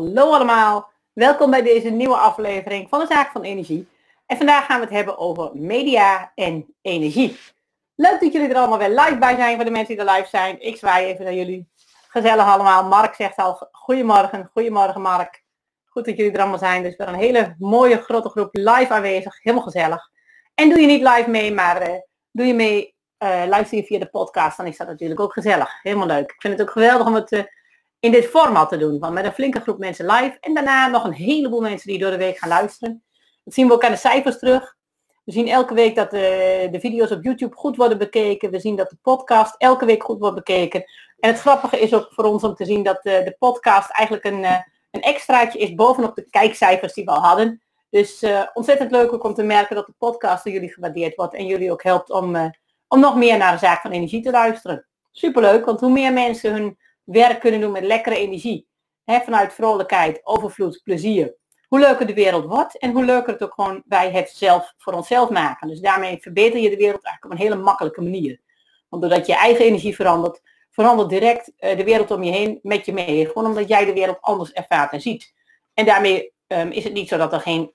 Hallo allemaal, welkom bij deze nieuwe aflevering van de Zaak van Energie. En vandaag gaan we het hebben over media en energie. Leuk dat jullie er allemaal weer live bij zijn voor de mensen die er live zijn. Ik zwaai even naar jullie. Gezellig allemaal. Mark zegt al goedemorgen. Goedemorgen Mark. Goed dat jullie er allemaal zijn. Dus weer een hele mooie grote groep live aanwezig. Helemaal gezellig. En doe je niet live mee, maar uh, doe je mee, uh, luister je via de podcast, dan is dat natuurlijk ook gezellig. Helemaal leuk. Ik vind het ook geweldig om het uh, in dit format te doen. Want met een flinke groep mensen live. En daarna nog een heleboel mensen die door de week gaan luisteren. Dat zien we ook aan de cijfers terug. We zien elke week dat de, de video's op YouTube goed worden bekeken. We zien dat de podcast elke week goed wordt bekeken. En het grappige is ook voor ons om te zien dat de, de podcast eigenlijk een, een extraatje is bovenop de kijkcijfers die we al hadden. Dus ontzettend leuk ook om te merken dat de podcast door jullie gewaardeerd wordt en jullie ook helpt om, om nog meer naar de zaak van energie te luisteren. Superleuk, want hoe meer mensen hun werk kunnen doen met lekkere energie, vanuit vrolijkheid, overvloed, plezier, hoe leuker de wereld wordt en hoe leuker het ook gewoon wij het zelf voor onszelf maken. Dus daarmee verbeter je de wereld eigenlijk op een hele makkelijke manier. Want doordat je eigen energie verandert, verandert direct uh, de wereld om je heen met je mee. Gewoon omdat jij de wereld anders ervaart en ziet. En daarmee um, is het niet zo dat er geen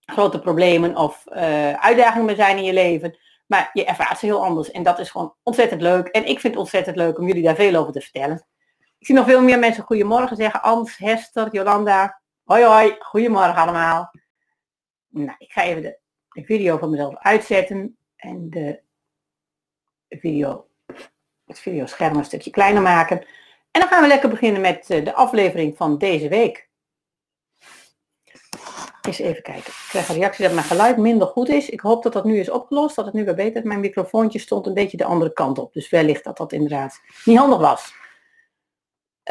grote problemen of uh, uitdagingen meer zijn in je leven. Maar je ervaart ze heel anders. En dat is gewoon ontzettend leuk. En ik vind het ontzettend leuk om jullie daar veel over te vertellen. Zie nog veel meer mensen goedemorgen zeggen. Ans, Hester, Jolanda. Hoi hoi, goedemorgen allemaal. Nou, ik ga even de, de video van mezelf uitzetten. En de video, het videoscherm een stukje kleiner maken. En dan gaan we lekker beginnen met de aflevering van deze week. Eens even kijken. Ik krijg een reactie dat mijn geluid minder goed is. Ik hoop dat dat nu is opgelost, dat het nu weer beter is. Mijn microfoontje stond een beetje de andere kant op. Dus wellicht dat dat inderdaad niet handig was.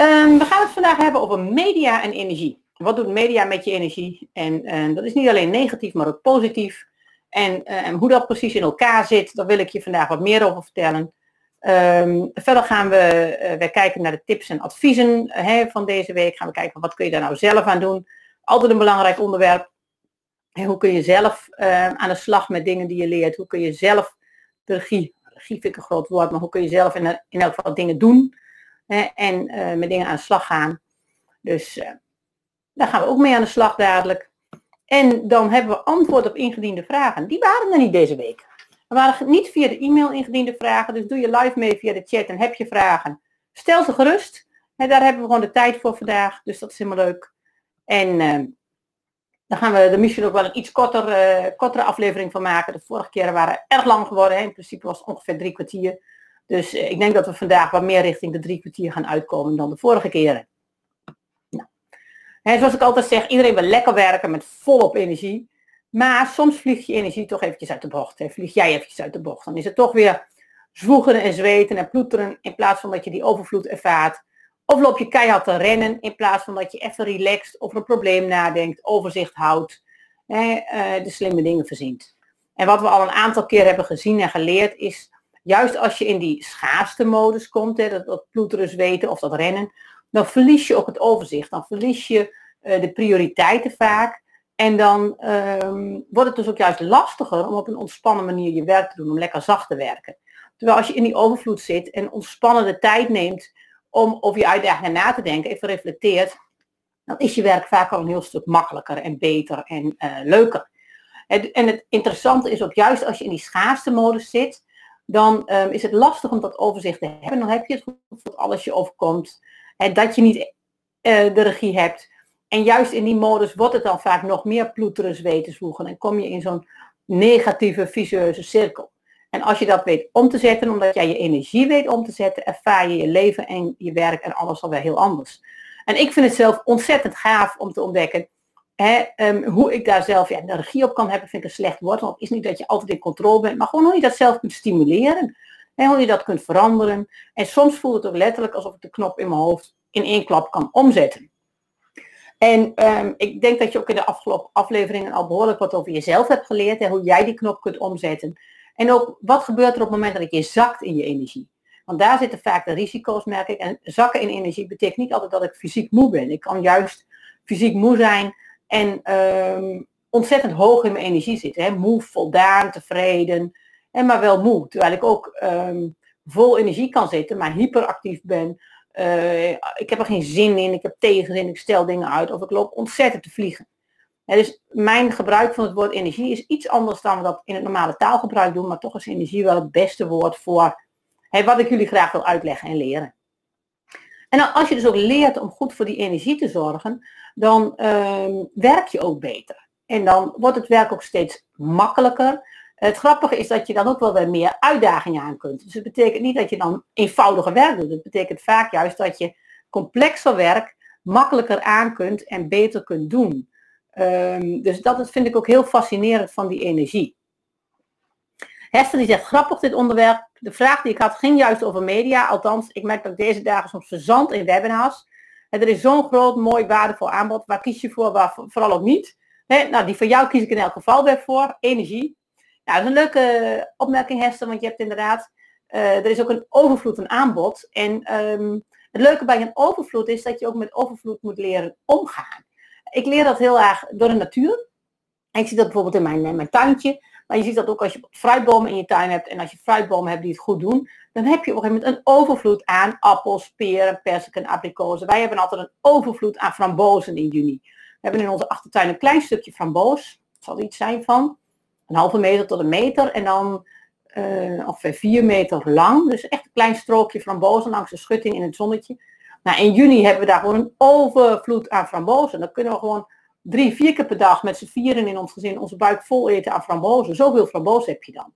Um, we gaan het vandaag hebben over media en energie. Wat doet media met je energie? En uh, dat is niet alleen negatief, maar ook positief. En, en, hoe dat precies in elkaar zit, daar wil ik je vandaag wat meer over vertellen. Verder gaan we uh, weer kijken naar de tips en adviezen van deze week. Gaan we kijken wat kun je daar nou zelf aan doen altijd een belangrijk onderwerp. En hoe kun je zelf aan de slag met dingen die je leert? Hoe kun je zelf de regie, regie vind ik een groot woord, maar hoe kun je zelf in, in elk geval dingen doen hè, en uh, met dingen aan de slag gaan? Dus uh, daar gaan we ook mee aan de slag dadelijk. En dan hebben we antwoord op ingediende vragen. Die waren er niet deze week. Er waren niet via de e-mail ingediende vragen, dus doe je live mee via de chat en heb je vragen. Stel ze gerust. En daar hebben we gewoon de tijd voor vandaag, dus dat is helemaal leuk. En uh, dan gaan we er misschien ook wel een iets korter, uh, kortere aflevering van maken. De vorige keren waren erg lang geworden. Hè. In principe was het ongeveer drie kwartier. Dus uh, ik denk dat we vandaag wat meer richting de drie kwartier gaan uitkomen dan de vorige keren. Nou. Zoals ik altijd zeg, iedereen wil lekker werken met volop energie. Maar soms vliegt je energie toch eventjes uit de bocht. Vlieg jij eventjes uit de bocht. Dan is het toch weer zwoegen en zweten en ploeteren. In plaats van dat je die overvloed ervaart. Of loop je keihard te rennen in plaats van dat je even relaxed over een probleem nadenkt, overzicht houdt, hè, uh, de slimme dingen verzint. En wat we al een aantal keer hebben gezien en geleerd is, juist als je in die schaarste modus komt, hè, dat, dat ploeteren, zweten of dat rennen, dan verlies je ook het overzicht. Dan verlies je uh, de prioriteiten vaak. En dan um, wordt het dus ook juist lastiger om op een ontspannen manier je werk te doen, om lekker zacht te werken. Terwijl als je in die overvloed zit en ontspannen de tijd neemt om over je uitdagingen na te denken, even reflecteert, dan is je werk vaak al een heel stuk makkelijker en beter en uh, leuker. En, het interessante is ook juist als je in die schaarste modus zit, dan um, is het lastig om dat overzicht te hebben. Dan heb je het gevoel dat alles je overkomt, en dat je niet uh, de regie hebt. En juist in die modus wordt het dan vaak nog meer ploeteren, zweten, zwoegen en kom je in zo'n negatieve, vicieuze cirkel. En als je dat weet om te zetten, omdat jij je energie weet om te zetten, ervaar je je leven en je werk en alles alweer heel anders. En ik vind het zelf ontzettend gaaf om te ontdekken um, hoe ik daar zelf ja, de regie op kan hebben, vind ik een slecht woord. Want het is niet dat je altijd in controle bent, maar gewoon hoe je dat zelf kunt stimuleren. En hoe je dat kunt veranderen. En soms voelt het ook letterlijk alsof ik de knop in mijn hoofd in één klap kan omzetten. En um, ik denk dat je ook in de afgelopen afleveringen al behoorlijk wat over jezelf hebt geleerd. En hoe jij die knop kunt omzetten. En ook wat gebeurt er op het moment dat je zakt in je energie? Want daar zitten vaak de risico's, merk ik. En zakken in energie betekent niet altijd dat ik fysiek moe ben. Ik kan juist fysiek moe zijn en um, ontzettend hoog in mijn energie zitten. Hè? Moe, voldaan, tevreden, en maar wel moe. Terwijl ik ook um, vol energie kan zitten, maar hyperactief ben, ik heb er geen zin in, ik heb tegenzin, ik stel dingen uit of ik loop ontzettend te vliegen. dus mijn gebruik van het woord energie is iets anders dan we dat in het normale taalgebruik doen, maar toch is energie wel het beste woord voor wat ik jullie graag wil uitleggen en leren. En als je dus ook leert om goed voor die energie te zorgen, dan ehm, werk je ook beter. En dan wordt het werk ook steeds makkelijker. Het grappige is dat je dan ook wel weer meer uitdagingen aan kunt. Dus het betekent niet dat je dan eenvoudiger werk doet. Het betekent vaak juist dat je complexer werk makkelijker aan kunt en beter kunt doen. Ehm, dus dat vind ik ook heel fascinerend van die energie. Hester die zegt, grappig dit onderwerp. De vraag die ik had ging juist over media. Althans, ik merk dat ik deze dagen soms verzand in webinars. Er is zo'n groot, mooi, waardevol aanbod. Waar kies je voor, waar vooral ook niet? nou, die van jou kies ik in elk geval weer voor. Energie. Nou, dat is een leuke opmerking, Hester, want je hebt inderdaad, uh, er is ook een overvloed aan aanbod. En ehm, het leuke bij een overvloed is dat je ook met overvloed moet leren omgaan. Ik leer dat heel erg door de natuur. En ik zie dat bijvoorbeeld in mijn, mijn tuintje. Maar je ziet dat ook als je fruitbomen in je tuin hebt en als je fruitbomen hebt die het goed doen, dan heb je op een gegeven moment een overvloed aan appels, peren, persiken, abrikozen. Wij hebben altijd een overvloed aan frambozen in juni. We hebben in onze achtertuin een klein stukje framboos. Het zal iets zijn van een halve meter tot een meter en dan uh, ongeveer vier meter lang. Dus echt een klein strookje frambozen langs de schutting in het zonnetje. Nou, in juni hebben we daar gewoon een overvloed aan frambozen. Dan kunnen we gewoon drie, vier keer per dag met z'n vieren in ons gezin onze buik vol eten aan frambozen. Zoveel frambozen heb je dan.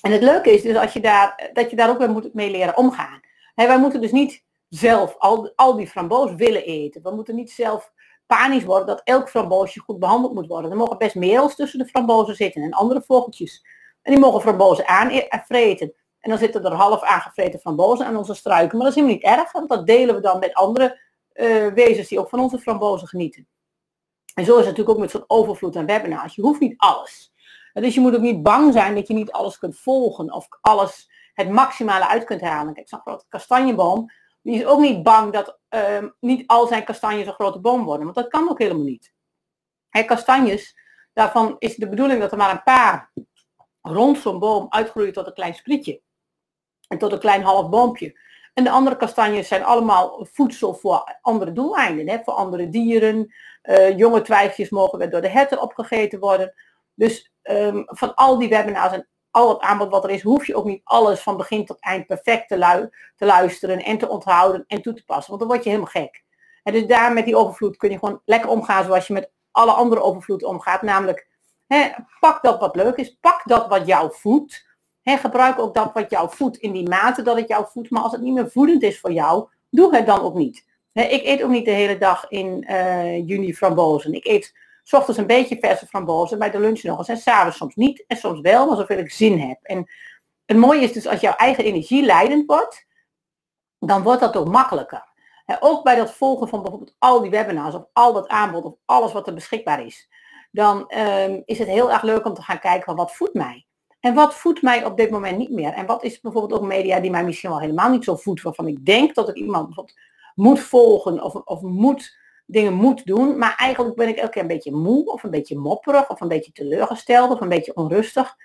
En het leuke is dus als je daar, dat je daar ook weer moet mee leren omgaan. wij moeten dus niet zelf al, al die framboos willen eten. We moeten niet zelf panisch worden dat elk framboosje goed behandeld moet worden. Er mogen best merels tussen de frambozen zitten en andere vogeltjes. En die mogen frambozen aanvreten. En dan zitten er half aangevreten frambozen aan onze struiken. Maar dat is helemaal niet erg, want dat delen we dan met andere uh, wezens die ook van onze frambozen genieten. En zo is het natuurlijk ook met zo'n overvloed aan webinars. Je hoeft niet alles. Dus je moet ook niet bang zijn dat je niet alles kunt volgen of alles het maximale uit kunt halen. Kijk, zo'n grote kastanjeboom, die is ook niet bang dat ehm, niet al zijn kastanjes een grote boom worden. Want dat kan ook helemaal niet. Kastanjes, daarvan is de bedoeling dat er maar een paar rond zo'n boom uitgroeien tot een klein sprietje. En tot een klein half boompje. En de andere kastanjes zijn allemaal voedsel voor andere doeleinden. Hè? Voor andere dieren. Uh, jonge twijfjes mogen weer door de herten opgegeten worden. Dus um, van al die webinars en al het aanbod wat er is, hoef je ook niet alles van begin tot eind perfect te, te luisteren en te onthouden en toe te passen. Want dan word je helemaal gek. En dus daar met die overvloed kun je gewoon lekker omgaan zoals je met alle andere overvloed omgaat. Namelijk, pak dat wat leuk is, pak dat wat jou voedt gebruik ook dat wat jou voedt in die mate dat het jou voedt. Maar als het niet meer voedend is voor jou, doe het dan ook niet. Ik eet ook niet de hele dag in uh, juni frambozen. Ik eet s ochtends een beetje verse frambozen, bij de lunch nog eens. En s'avonds soms niet en soms wel, maar zoveel ik zin heb. En het mooie is dus als jouw eigen energie leidend wordt, dan wordt dat ook makkelijker. ook bij dat volgen van bijvoorbeeld al die webinars of al dat aanbod of alles wat er beschikbaar is. Dan ehm, is het heel erg leuk om te gaan kijken van wat voedt mij. En wat voedt mij op dit moment niet meer? En wat is bijvoorbeeld ook media die mij misschien wel helemaal niet zo voedt, waarvan ik denk dat ik iemand moet volgen of, of moet, dingen moet doen, maar eigenlijk ben ik elke keer een beetje moe of een beetje mopperig of een beetje teleurgesteld of een beetje onrustig.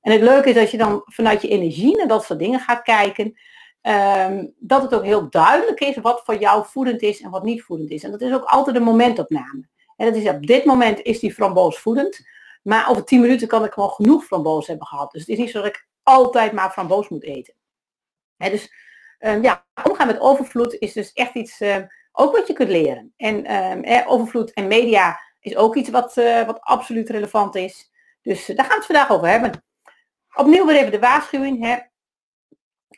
En het leuke is dat je dan vanuit je energie naar dat soort dingen gaat kijken, ehm, dat het ook heel duidelijk is wat voor jou voedend is en wat niet voedend is. En dat is ook altijd een momentopname. En dat is op dit moment is die framboos voedend. Maar over 10 minuten kan ik gewoon genoeg framboos hebben gehad. Dus het is niet zo dat ik altijd maar framboos moet eten. dus um, ja, omgaan met overvloed is dus echt iets, uh, ook wat je kunt leren. En um, overvloed en media is ook iets wat, uh, wat absoluut relevant is. Dus uh, daar gaan we het vandaag over hebben. Opnieuw weer even de waarschuwing. Hè.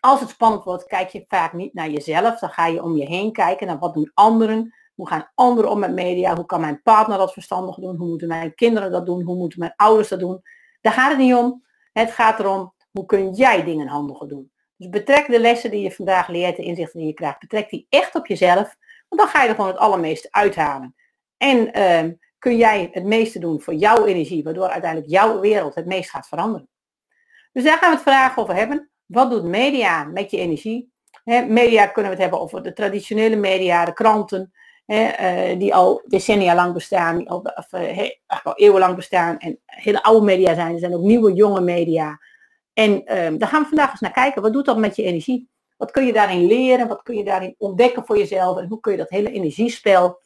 Als het spannend wordt, kijk je vaak niet naar jezelf. Dan ga je om je heen kijken naar wat doen anderen. Hoe gaan anderen om met media? Hoe kan mijn partner dat verstandig doen? Hoe moeten mijn kinderen dat doen? Hoe moeten mijn ouders dat doen? Daar gaat het niet om. Het gaat erom, hoe kun jij dingen handiger doen? Dus betrek de lessen die je vandaag leert, de inzichten die je krijgt, betrek die echt op jezelf. Want dan ga je er gewoon het allermeeste uithalen. En ehm, kun jij het meeste doen voor jouw energie, waardoor uiteindelijk jouw wereld het meest gaat veranderen. Dus daar gaan we het vandaag over hebben. Wat doet media met je energie? media kunnen we het hebben over de traditionele media, de kranten, eh, die al decennia lang bestaan, of, uh, al eeuwenlang bestaan en hele oude media zijn. Er zijn ook nieuwe, jonge media. En ehm, daar gaan we vandaag eens naar kijken. Wat doet dat met je energie? Wat kun je daarin leren? Wat kun je daarin ontdekken voor jezelf? En hoe kun je dat hele energiespel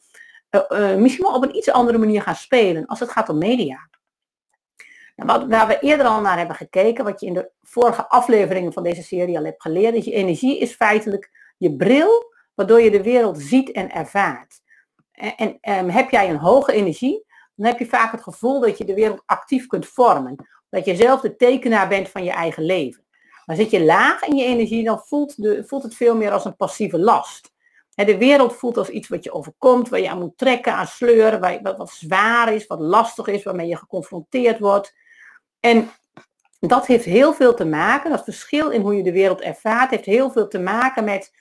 uh, misschien wel op een iets andere manier gaan spelen als het gaat om media? Nou, wat, waar we eerder al naar hebben gekeken, wat je in de vorige afleveringen van deze serie al hebt geleerd, is je energie is feitelijk je bril waardoor je de wereld ziet en ervaart. En, en ehm, heb jij een hoge energie, dan heb je vaak het gevoel dat je de wereld actief kunt vormen. Dat je zelf de tekenaar bent van je eigen leven. Maar zit je laag in je energie, dan voelt, de, voelt het veel meer als een passieve last. De wereld voelt als iets wat je overkomt, waar je aan moet trekken, aan sleuren, waar, wat, zwaar is, wat lastig is, waarmee je geconfronteerd wordt. En dat heeft heel veel te maken, dat verschil in hoe je de wereld ervaart, heeft heel veel te maken met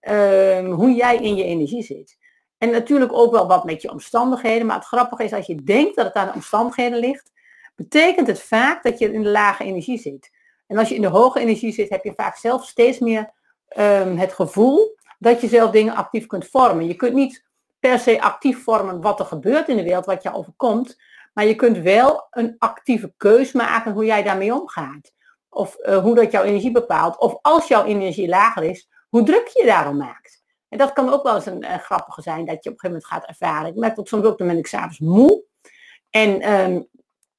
ehm, hoe jij in je energie zit. En natuurlijk ook wel wat met je omstandigheden, maar het grappige is als je denkt dat het aan de omstandigheden ligt, betekent het vaak dat je in de lage energie zit. En als je in de hoge energie zit, heb je vaak zelf steeds meer ehm, het gevoel dat je zelf dingen actief kunt vormen. Je kunt niet per se actief vormen wat er gebeurt in de wereld, wat je overkomt, maar je kunt wel een actieve keus maken hoe jij daarmee omgaat. Of uh, hoe dat jouw energie bepaalt. Of als jouw energie lager is, hoe druk je daarom maakt. En dat kan ook wel eens een, grappige zijn dat je op een gegeven moment gaat ervaren. Ik merk dat soms ook, dan ben ik s'avonds moe. En um,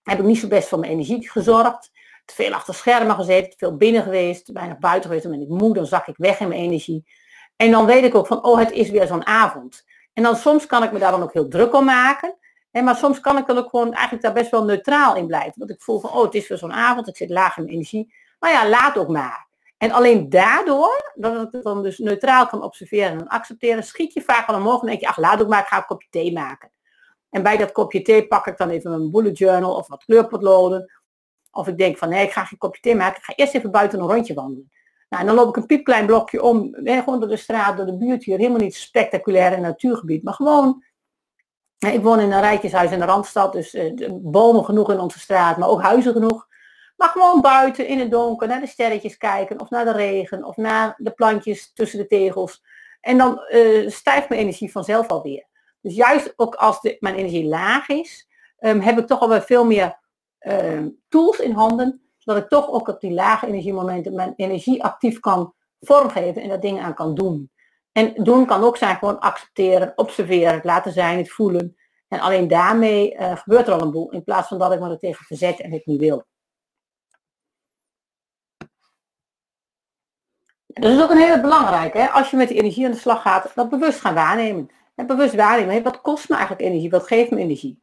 heb ik niet zo best voor mijn energie gezorgd. Te veel achter schermen gezeten, te veel binnen geweest, weinig buiten geweest. Dan ben ik moe, dan zak ik weg in mijn energie. En dan weet ik ook van, oh, het is weer zo'n avond. En dan soms kan ik me daar dan ook heel druk om maken. En maar soms kan ik dan ook gewoon eigenlijk daar best wel neutraal in blijven. Want ik voel van, oh, het is weer zo'n avond, ik zit laag in mijn energie. Nou ja, laat ook maar. En alleen daardoor, dat ik het dan dus neutraal kan observeren en accepteren, schiet je vaak al omhoog en denk je, ach, laat ook maar, ik ga een kopje thee maken. En bij dat kopje thee pak ik dan even mijn bullet journal of wat kleurpotloden. Of ik denk van, nee, ik ga geen kopje thee maken, ik ga eerst even buiten een rondje wandelen. Nou, en dan loop ik een piepklein blokje om, gewoon door de straat, door de buurt hier, helemaal niet spectaculair in natuurgebied, maar gewoon ik woon in een rijtjeshuis in de Randstad, dus uh, bomen genoeg in onze straat, maar ook huizen genoeg. Maar gewoon buiten in het donker naar de sterretjes kijken, of naar de regen, of naar de plantjes tussen de tegels. En dan uh, stijgt mijn energie vanzelf alweer. Dus juist ook als mijn energie laag is, um, heb ik toch alweer veel meer uh, tools in handen, zodat ik toch ook op die lage energiemomenten mijn energie actief kan vormgeven en daar dingen aan kan doen. En doen kan ook zijn gewoon accepteren, observeren, het laten zijn, het voelen. En alleen daarmee uh, gebeurt er al een boel, in plaats van dat ik me er tegen verzet en het niet wil. Dat is ook een hele belangrijke. Hè? Als je met die energie aan de slag gaat, dat bewust gaan waarnemen. En bewust waarnemen, wat kost me eigenlijk energie? Wat geeft me energie?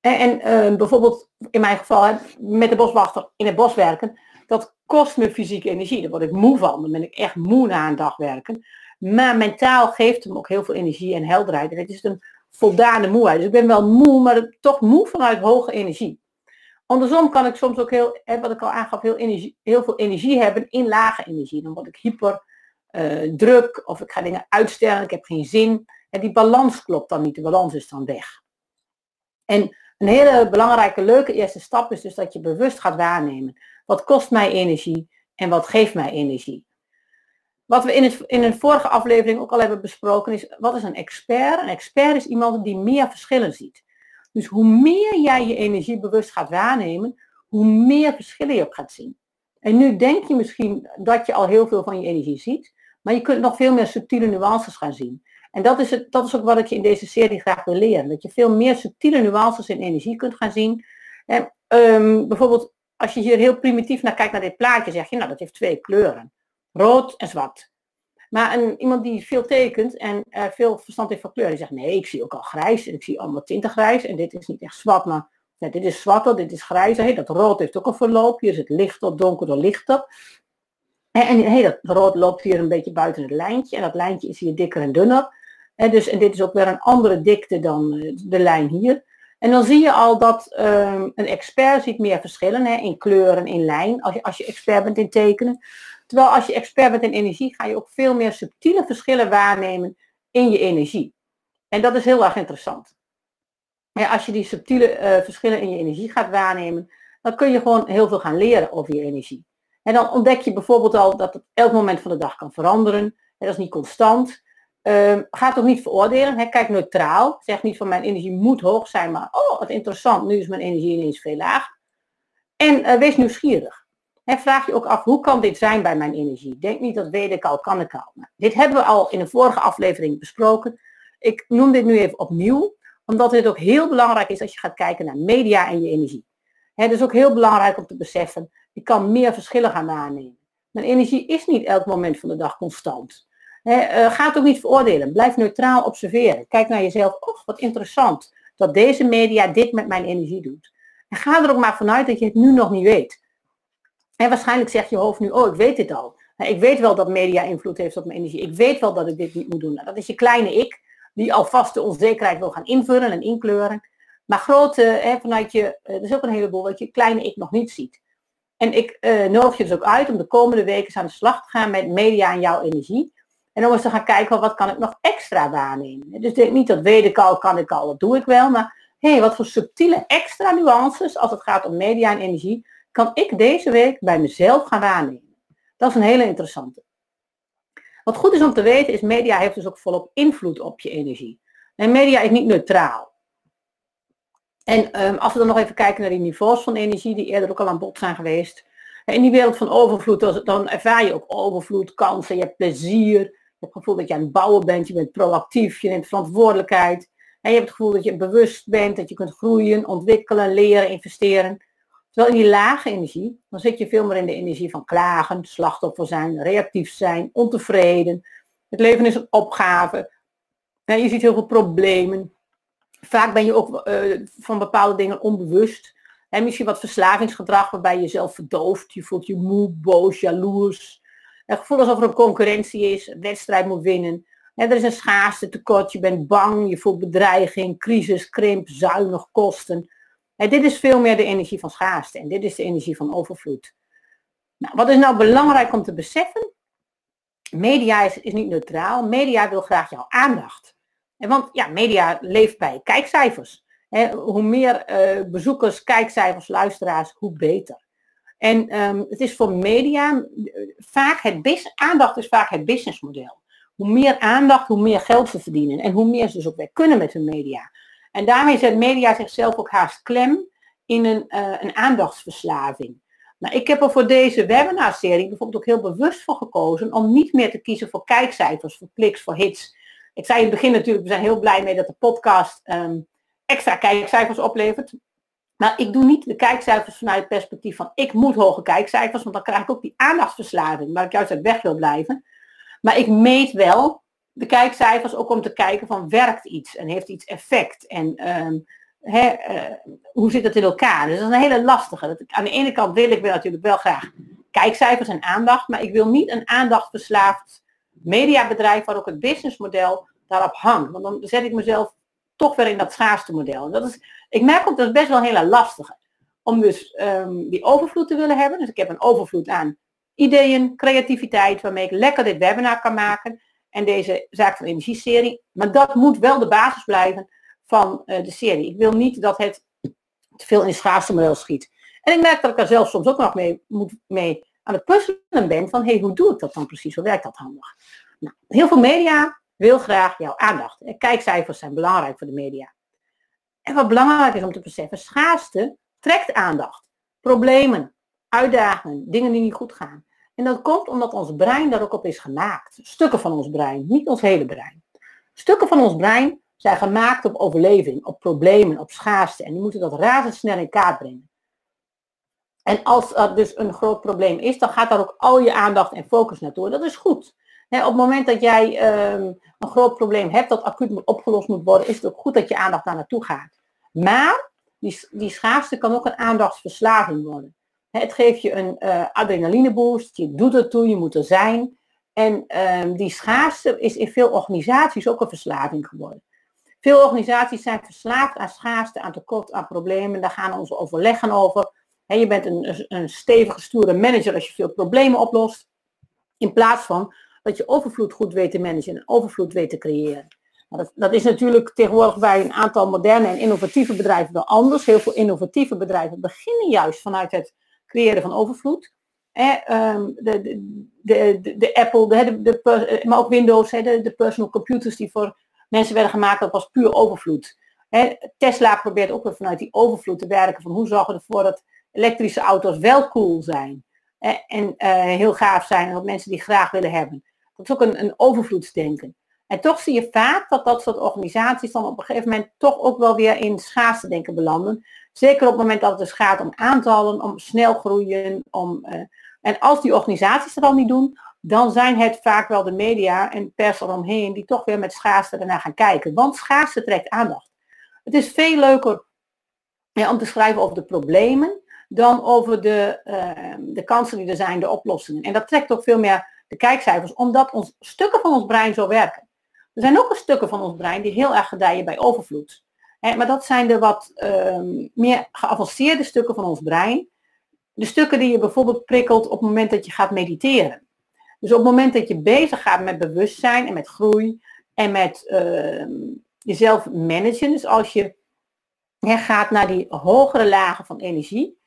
En, uh, bijvoorbeeld in mijn geval met de boswachter in het bos werken, dat kost me fysieke energie. Daar word ik moe van. Dan ben ik echt moe na een dag werken. Maar mentaal geeft hem ook heel veel energie en helderheid. En het is een voldane moeheid. Dus ik ben wel moe, maar toch moe vanuit hoge energie. Andersom kan ik soms ook heel, wat ik al aangaf, heel, energie, heel veel energie hebben in lage energie. Dan word ik hyper uh, druk of ik ga dingen uitstellen, ik heb geen zin. En die balans klopt dan niet, de balans is dan weg. En een hele belangrijke, leuke eerste stap is dus dat je bewust gaat waarnemen. Wat kost mij energie en wat geeft mij energie? Wat we in, in een vorige aflevering ook al hebben besproken is, wat is een expert? Een expert is iemand die meer verschillen ziet. Dus hoe meer jij je energie bewust gaat waarnemen, hoe meer verschillen je ook gaat zien. En nu denk je misschien dat je al heel veel van je energie ziet, maar je kunt nog veel meer subtiele nuances gaan zien. En dat is, het, dat is ook wat ik je in deze serie graag wil leren. Dat je veel meer subtiele nuances in energie kunt gaan zien. En, um, bijvoorbeeld, als je hier heel primitief naar kijkt naar dit plaatje, zeg je, nou dat heeft twee kleuren rood en zwart. Maar een, iemand die veel tekent en uh, veel verstand heeft van kleur, die zegt nee, ik zie ook al grijs en ik zie allemaal tinten grijs en dit is niet echt zwart, maar ja, dit is zwarter, dit is grijzer. Hey, dat rood heeft ook een verloop, hier is het lichter, donkerder, lichter. En, hey, dat rood loopt hier een beetje buiten het lijntje en dat lijntje is hier dikker en dunner. Dus, en dit is ook weer een andere dikte dan uh, de lijn hier. En dan zie je al dat um, een expert ziet meer verschillen in kleuren, in lijn, als je, als je expert bent in tekenen. Terwijl als je expert bent in energie, ga je ook veel meer subtiele verschillen waarnemen in je energie. En dat is heel erg interessant. Als je die subtiele uh, verschillen in je energie gaat waarnemen, dan kun je gewoon heel veel gaan leren over je energie. En dan ontdek je bijvoorbeeld al dat het elk moment van de dag kan veranderen. En dat is niet constant. Uh, ga ook niet veroordelen. Kijk neutraal. Zeg niet van mijn energie moet hoog zijn, maar oh wat interessant, nu is mijn energie ineens veel laag. En uh, wees nieuwsgierig vraag je ook af, hoe kan dit zijn bij mijn energie? Denk niet, dat weet ik al, kan ik al. Nou, dit hebben we al in een vorige aflevering besproken. Ik noem dit nu even opnieuw, omdat het ook heel belangrijk is als je gaat kijken naar media en je energie. Het is ook heel belangrijk om te beseffen, ik kan meer verschillen gaan waarnemen. Mijn energie is niet elk moment van de dag constant. He, uh, ga het ook niet veroordelen. Blijf neutraal observeren. Kijk naar jezelf. Oh, wat interessant dat deze media dit met mijn energie doet. En ga er ook maar vanuit dat je het nu nog niet weet. En waarschijnlijk zegt je hoofd nu, oh, ik weet dit al. Ik weet wel dat media invloed heeft op mijn energie. Ik weet wel dat ik dit niet moet doen. Nou, dat is je kleine ik, die alvast de onzekerheid wil gaan invullen en inkleuren. Maar grote, hè, vanuit je, er is ook een heleboel wat je kleine ik nog niet ziet. En ik uh, nodig je dus ook uit om de komende weken aan de slag te gaan met media en jouw energie. En om eens te gaan kijken, wat kan ik nog extra waarnemen. Dus denk niet, dat weet ik al, kan ik al, dat doe ik wel. Maar hé, hey, wat voor subtiele extra nuances als het gaat om media en energie, kan ik deze week bij mezelf gaan waarnemen. Dat is een hele interessante. Wat goed is om te weten is, media heeft dus ook volop invloed op je energie. En media is niet neutraal. En um, als we dan nog even kijken naar die niveaus van energie, die eerder ook al aan bod zijn geweest. In die wereld van overvloed, dan ervaar je ook overvloed, kansen, je hebt plezier. Je hebt het gevoel dat je aan het bouwen bent, je bent proactief, je neemt verantwoordelijkheid. En je hebt het gevoel dat je bewust bent, dat je kunt groeien, ontwikkelen, leren, investeren. Terwijl in die lage energie, dan zit je veel meer in de energie van klagen, slachtoffer zijn, reactief zijn, ontevreden. Het leven is een opgave. Je ziet heel veel problemen. Vaak ben je ook uh, van bepaalde dingen onbewust. En misschien wat verslavingsgedrag waarbij je jezelf verdooft. Je voelt je moe, boos, jaloers. Het gevoel alsof er een concurrentie is, een wedstrijd moet winnen. er is een schaarste tekort, je bent bang, je voelt bedreiging, crisis, krimp, zuinig, kosten. En dit is veel meer de energie van schaarste en dit is de energie van overvloed. Nou, wat is nou belangrijk om te beseffen? Media is, is niet neutraal. Media wil graag jouw aandacht. Want ja, media leeft bij kijkcijfers. hoe meer uh, bezoekers, kijkcijfers, luisteraars, hoe beter. En um, het is voor media vaak het aandacht is vaak het businessmodel. Hoe meer aandacht, hoe meer geld ze verdienen. En hoe meer ze dus ook weer kunnen met hun media. En daarmee zet media zichzelf ook haast klem in een, uh, een aandachtsverslaving. Nou, ik heb er voor deze webinarserie bijvoorbeeld ook heel bewust voor gekozen om niet meer te kiezen voor kijkcijfers, voor kliks, voor hits. Ik zei in het begin natuurlijk, we zijn heel blij mee dat de podcast um, extra kijkcijfers oplevert. Maar ik doe niet de kijkcijfers vanuit het perspectief van ik moet hoge kijkcijfers, want dan krijg ik ook die aandachtsverslaving waar ik juist uit weg wil blijven. Maar ik meet wel de kijkcijfers ook om te kijken van werkt iets en heeft iets effect en um, hoe zit het in elkaar. Dus dat is een hele lastige. Dat aan de ene kant wil ik wel natuurlijk wel graag kijkcijfers en aandacht, maar ik wil niet een aandachtverslaafd mediabedrijf waar ook het businessmodel daarop hangt. Want dan zet ik mezelf toch weer in dat schaarste model. En dat is, ik merk ook dat het best wel een hele lastige. Om dus um, die overvloed te willen hebben. Dus ik heb een overvloed aan ideeën, creativiteit, waarmee ik lekker dit webinar kan maken en deze zaak van energie-serie. Maar dat moet wel de basis blijven van uh, de serie. Ik wil niet dat het te veel in het schaarste model schiet. En ik merk dat ik daar zelf soms ook nog mee, moet, mee aan het puzzelen ben van, hey, hoe doe ik dat dan precies? Hoe werkt dat handig? Nou, heel veel media wil graag jouw aandacht. En kijkcijfers zijn belangrijk voor de media. En wat belangrijk is om te beseffen, schaarste trekt aandacht. Problemen, uitdagingen, dingen die niet goed gaan. En dat komt omdat ons brein daar ook op is gemaakt. Stukken van ons brein, niet ons hele brein. Stukken van ons brein zijn gemaakt op overleving, op problemen, op schaarste. En die moeten dat razendsnel in kaart brengen. En als er dus een groot probleem is, dan gaat daar ook al je aandacht en focus naartoe. Dat is goed. op het moment dat jij ehm, een groot probleem hebt dat acuut opgelost moet worden, is het ook goed dat je aandacht daar naartoe gaat. Maar die, die schaarste kan ook een aandachtsverslaving worden. Het geeft je een uh, adrenalineboost, je doet er toe, je moet er zijn. En um, die schaarste is in veel organisaties ook een verslaving geworden. Veel organisaties zijn verslaafd aan schaarste, aan tekort, aan problemen. Daar gaan onze overleggen over. Je bent een, een stevige, stoere manager als je veel problemen oplost. In plaats van dat je overvloed goed weet te managen en overvloed weet te creëren. Dat, dat, is natuurlijk tegenwoordig bij een aantal moderne en innovatieve bedrijven wel anders. Heel veel innovatieve bedrijven beginnen juist vanuit het creëren van overvloed. Eh, de, de, de, de, Apple, de, de, maar ook Windows, de personal computers die voor mensen werden gemaakt, dat was puur overvloed. Tesla probeert ook weer vanuit die overvloed te werken van hoe zorgen we ervoor dat elektrische auto's wel cool zijn. en heel gaaf zijn dat mensen die graag willen hebben. Dat is ook een, een overvloedsdenken. En toch zie je vaak dat dat soort organisaties dan op een gegeven moment toch ook wel weer in schaarste denken belanden. Zeker op het moment dat het dus gaat om aantallen, om snel groeien. Om, uh, en als die organisaties dat al niet doen, dan zijn het vaak wel de media en pers eromheen die toch weer met schaarste ernaar gaan kijken. Want schaarste trekt aandacht. Het is veel leuker om te schrijven over de problemen dan over de, uh, de kansen die er zijn, de oplossingen. En dat trekt ook veel meer de kijkcijfers, omdat ons, stukken van ons brein zo werken. Er zijn ook stukken van ons brein die heel erg gedijen bij overvloed. maar dat zijn de wat uh, meer geavanceerde stukken van ons brein. De stukken die je bijvoorbeeld prikkelt op het moment dat je gaat mediteren. Dus op het moment dat je bezig gaat met bewustzijn en met groei en met uh, jezelf managen. Dus als je gaat naar die hogere lagen van energie,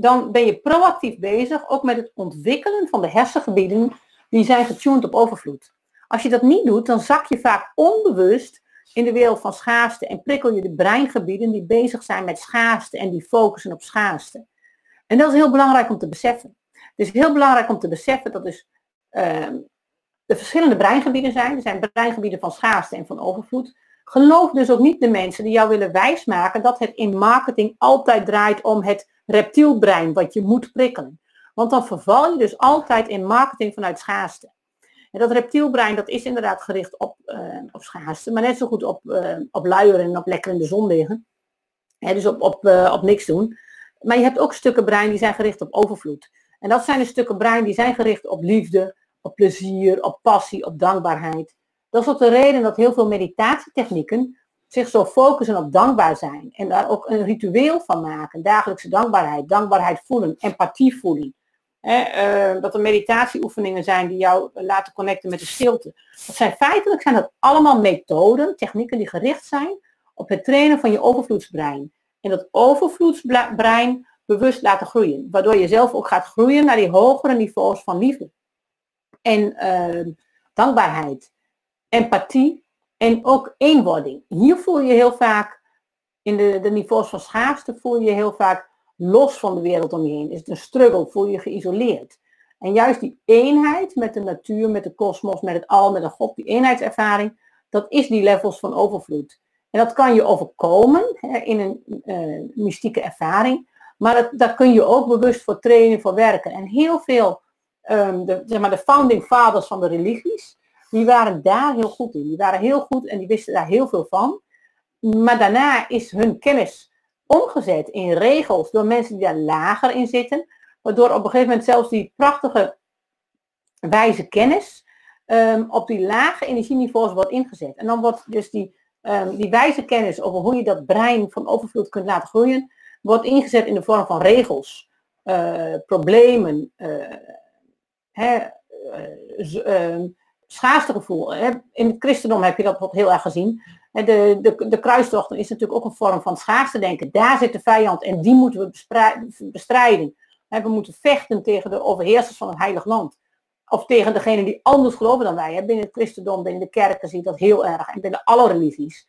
dan ben je proactief bezig ook met het ontwikkelen van de hersengebieden die zijn getuned op overvloed. Als je dat niet doet, dan zak je vaak onbewust in de wereld van schaarste en prikkel je de breingebieden die bezig zijn met schaarste en die focussen op schaarste. En dat is heel belangrijk om te beseffen. Het is heel belangrijk om te beseffen dat dus uh, de verschillende breingebieden zijn. Er zijn breingebieden van schaarste en van overvloed. Geloof dus ook niet de mensen die jou willen wijsmaken dat het in marketing altijd draait om het reptielbrein wat je moet prikkelen. Want dan verval je dus altijd in marketing vanuit schaarste. En dat reptielbrein dat is inderdaad gericht op, uh, op schaarste, maar net zo goed op, uh, op luieren en op lekker in de zon liggen. dus op, op, uh, op niks doen. Maar je hebt ook stukken brein die zijn gericht op overvloed. En dat zijn de stukken brein die zijn gericht op liefde, op plezier, op passie, op dankbaarheid. Dat is ook de reden dat heel veel meditatietechnieken zich zo focussen op dankbaar zijn. En daar ook een ritueel van maken. Dagelijkse dankbaarheid, dankbaarheid voelen, empathie voelen. uh, dat er meditatieoefeningen zijn die jou laten connecten met de stilte. Dat zijn feitelijk zijn dat allemaal methoden, technieken die gericht zijn op het trainen van je overvloedsbrein. En dat overvloedsbrein bewust laten groeien. Waardoor je zelf ook gaat groeien naar die hogere niveaus van liefde. En uh, dankbaarheid, empathie en ook eenwording. Hier voel je heel vaak, in de, de niveaus van schaarste, voel je heel vaak los van de wereld om je heen. Is het een struggle, voel je geïsoleerd. En juist die eenheid met de natuur, met de kosmos, met het al, met de God, die eenheidservaring, dat is die levels van overvloed. En dat kan je overkomen hè, in een uh, mystieke ervaring, maar dat, daar kun je ook bewust voor trainen, voor werken. En heel veel, um, de, zeg maar de founding fathers van de religies, die waren daar heel goed in. Die waren heel goed en die wisten daar heel veel van. Maar daarna is hun kennis omgezet in regels door mensen die daar lager in zitten. Waardoor op een gegeven moment zelfs die prachtige wijze kennis um, op die lage energieniveaus wordt ingezet. En dan wordt dus die, um, die wijze kennis over hoe je dat brein van overvloed kunt laten groeien, wordt ingezet in de vorm van regels, uh, problemen, uh, hè, uh, schaarstegevoel. In het christendom heb je dat heel erg gezien. De, de, de kruistocht is natuurlijk ook een vorm van schaarste denken. Daar zit de vijand en die moeten we bestrijden. We moeten vechten tegen de overheersers van het heilig land. Of tegen degene die anders geloven dan wij. Binnen het christendom, binnen de kerken zie je dat heel erg. En binnen alle religies.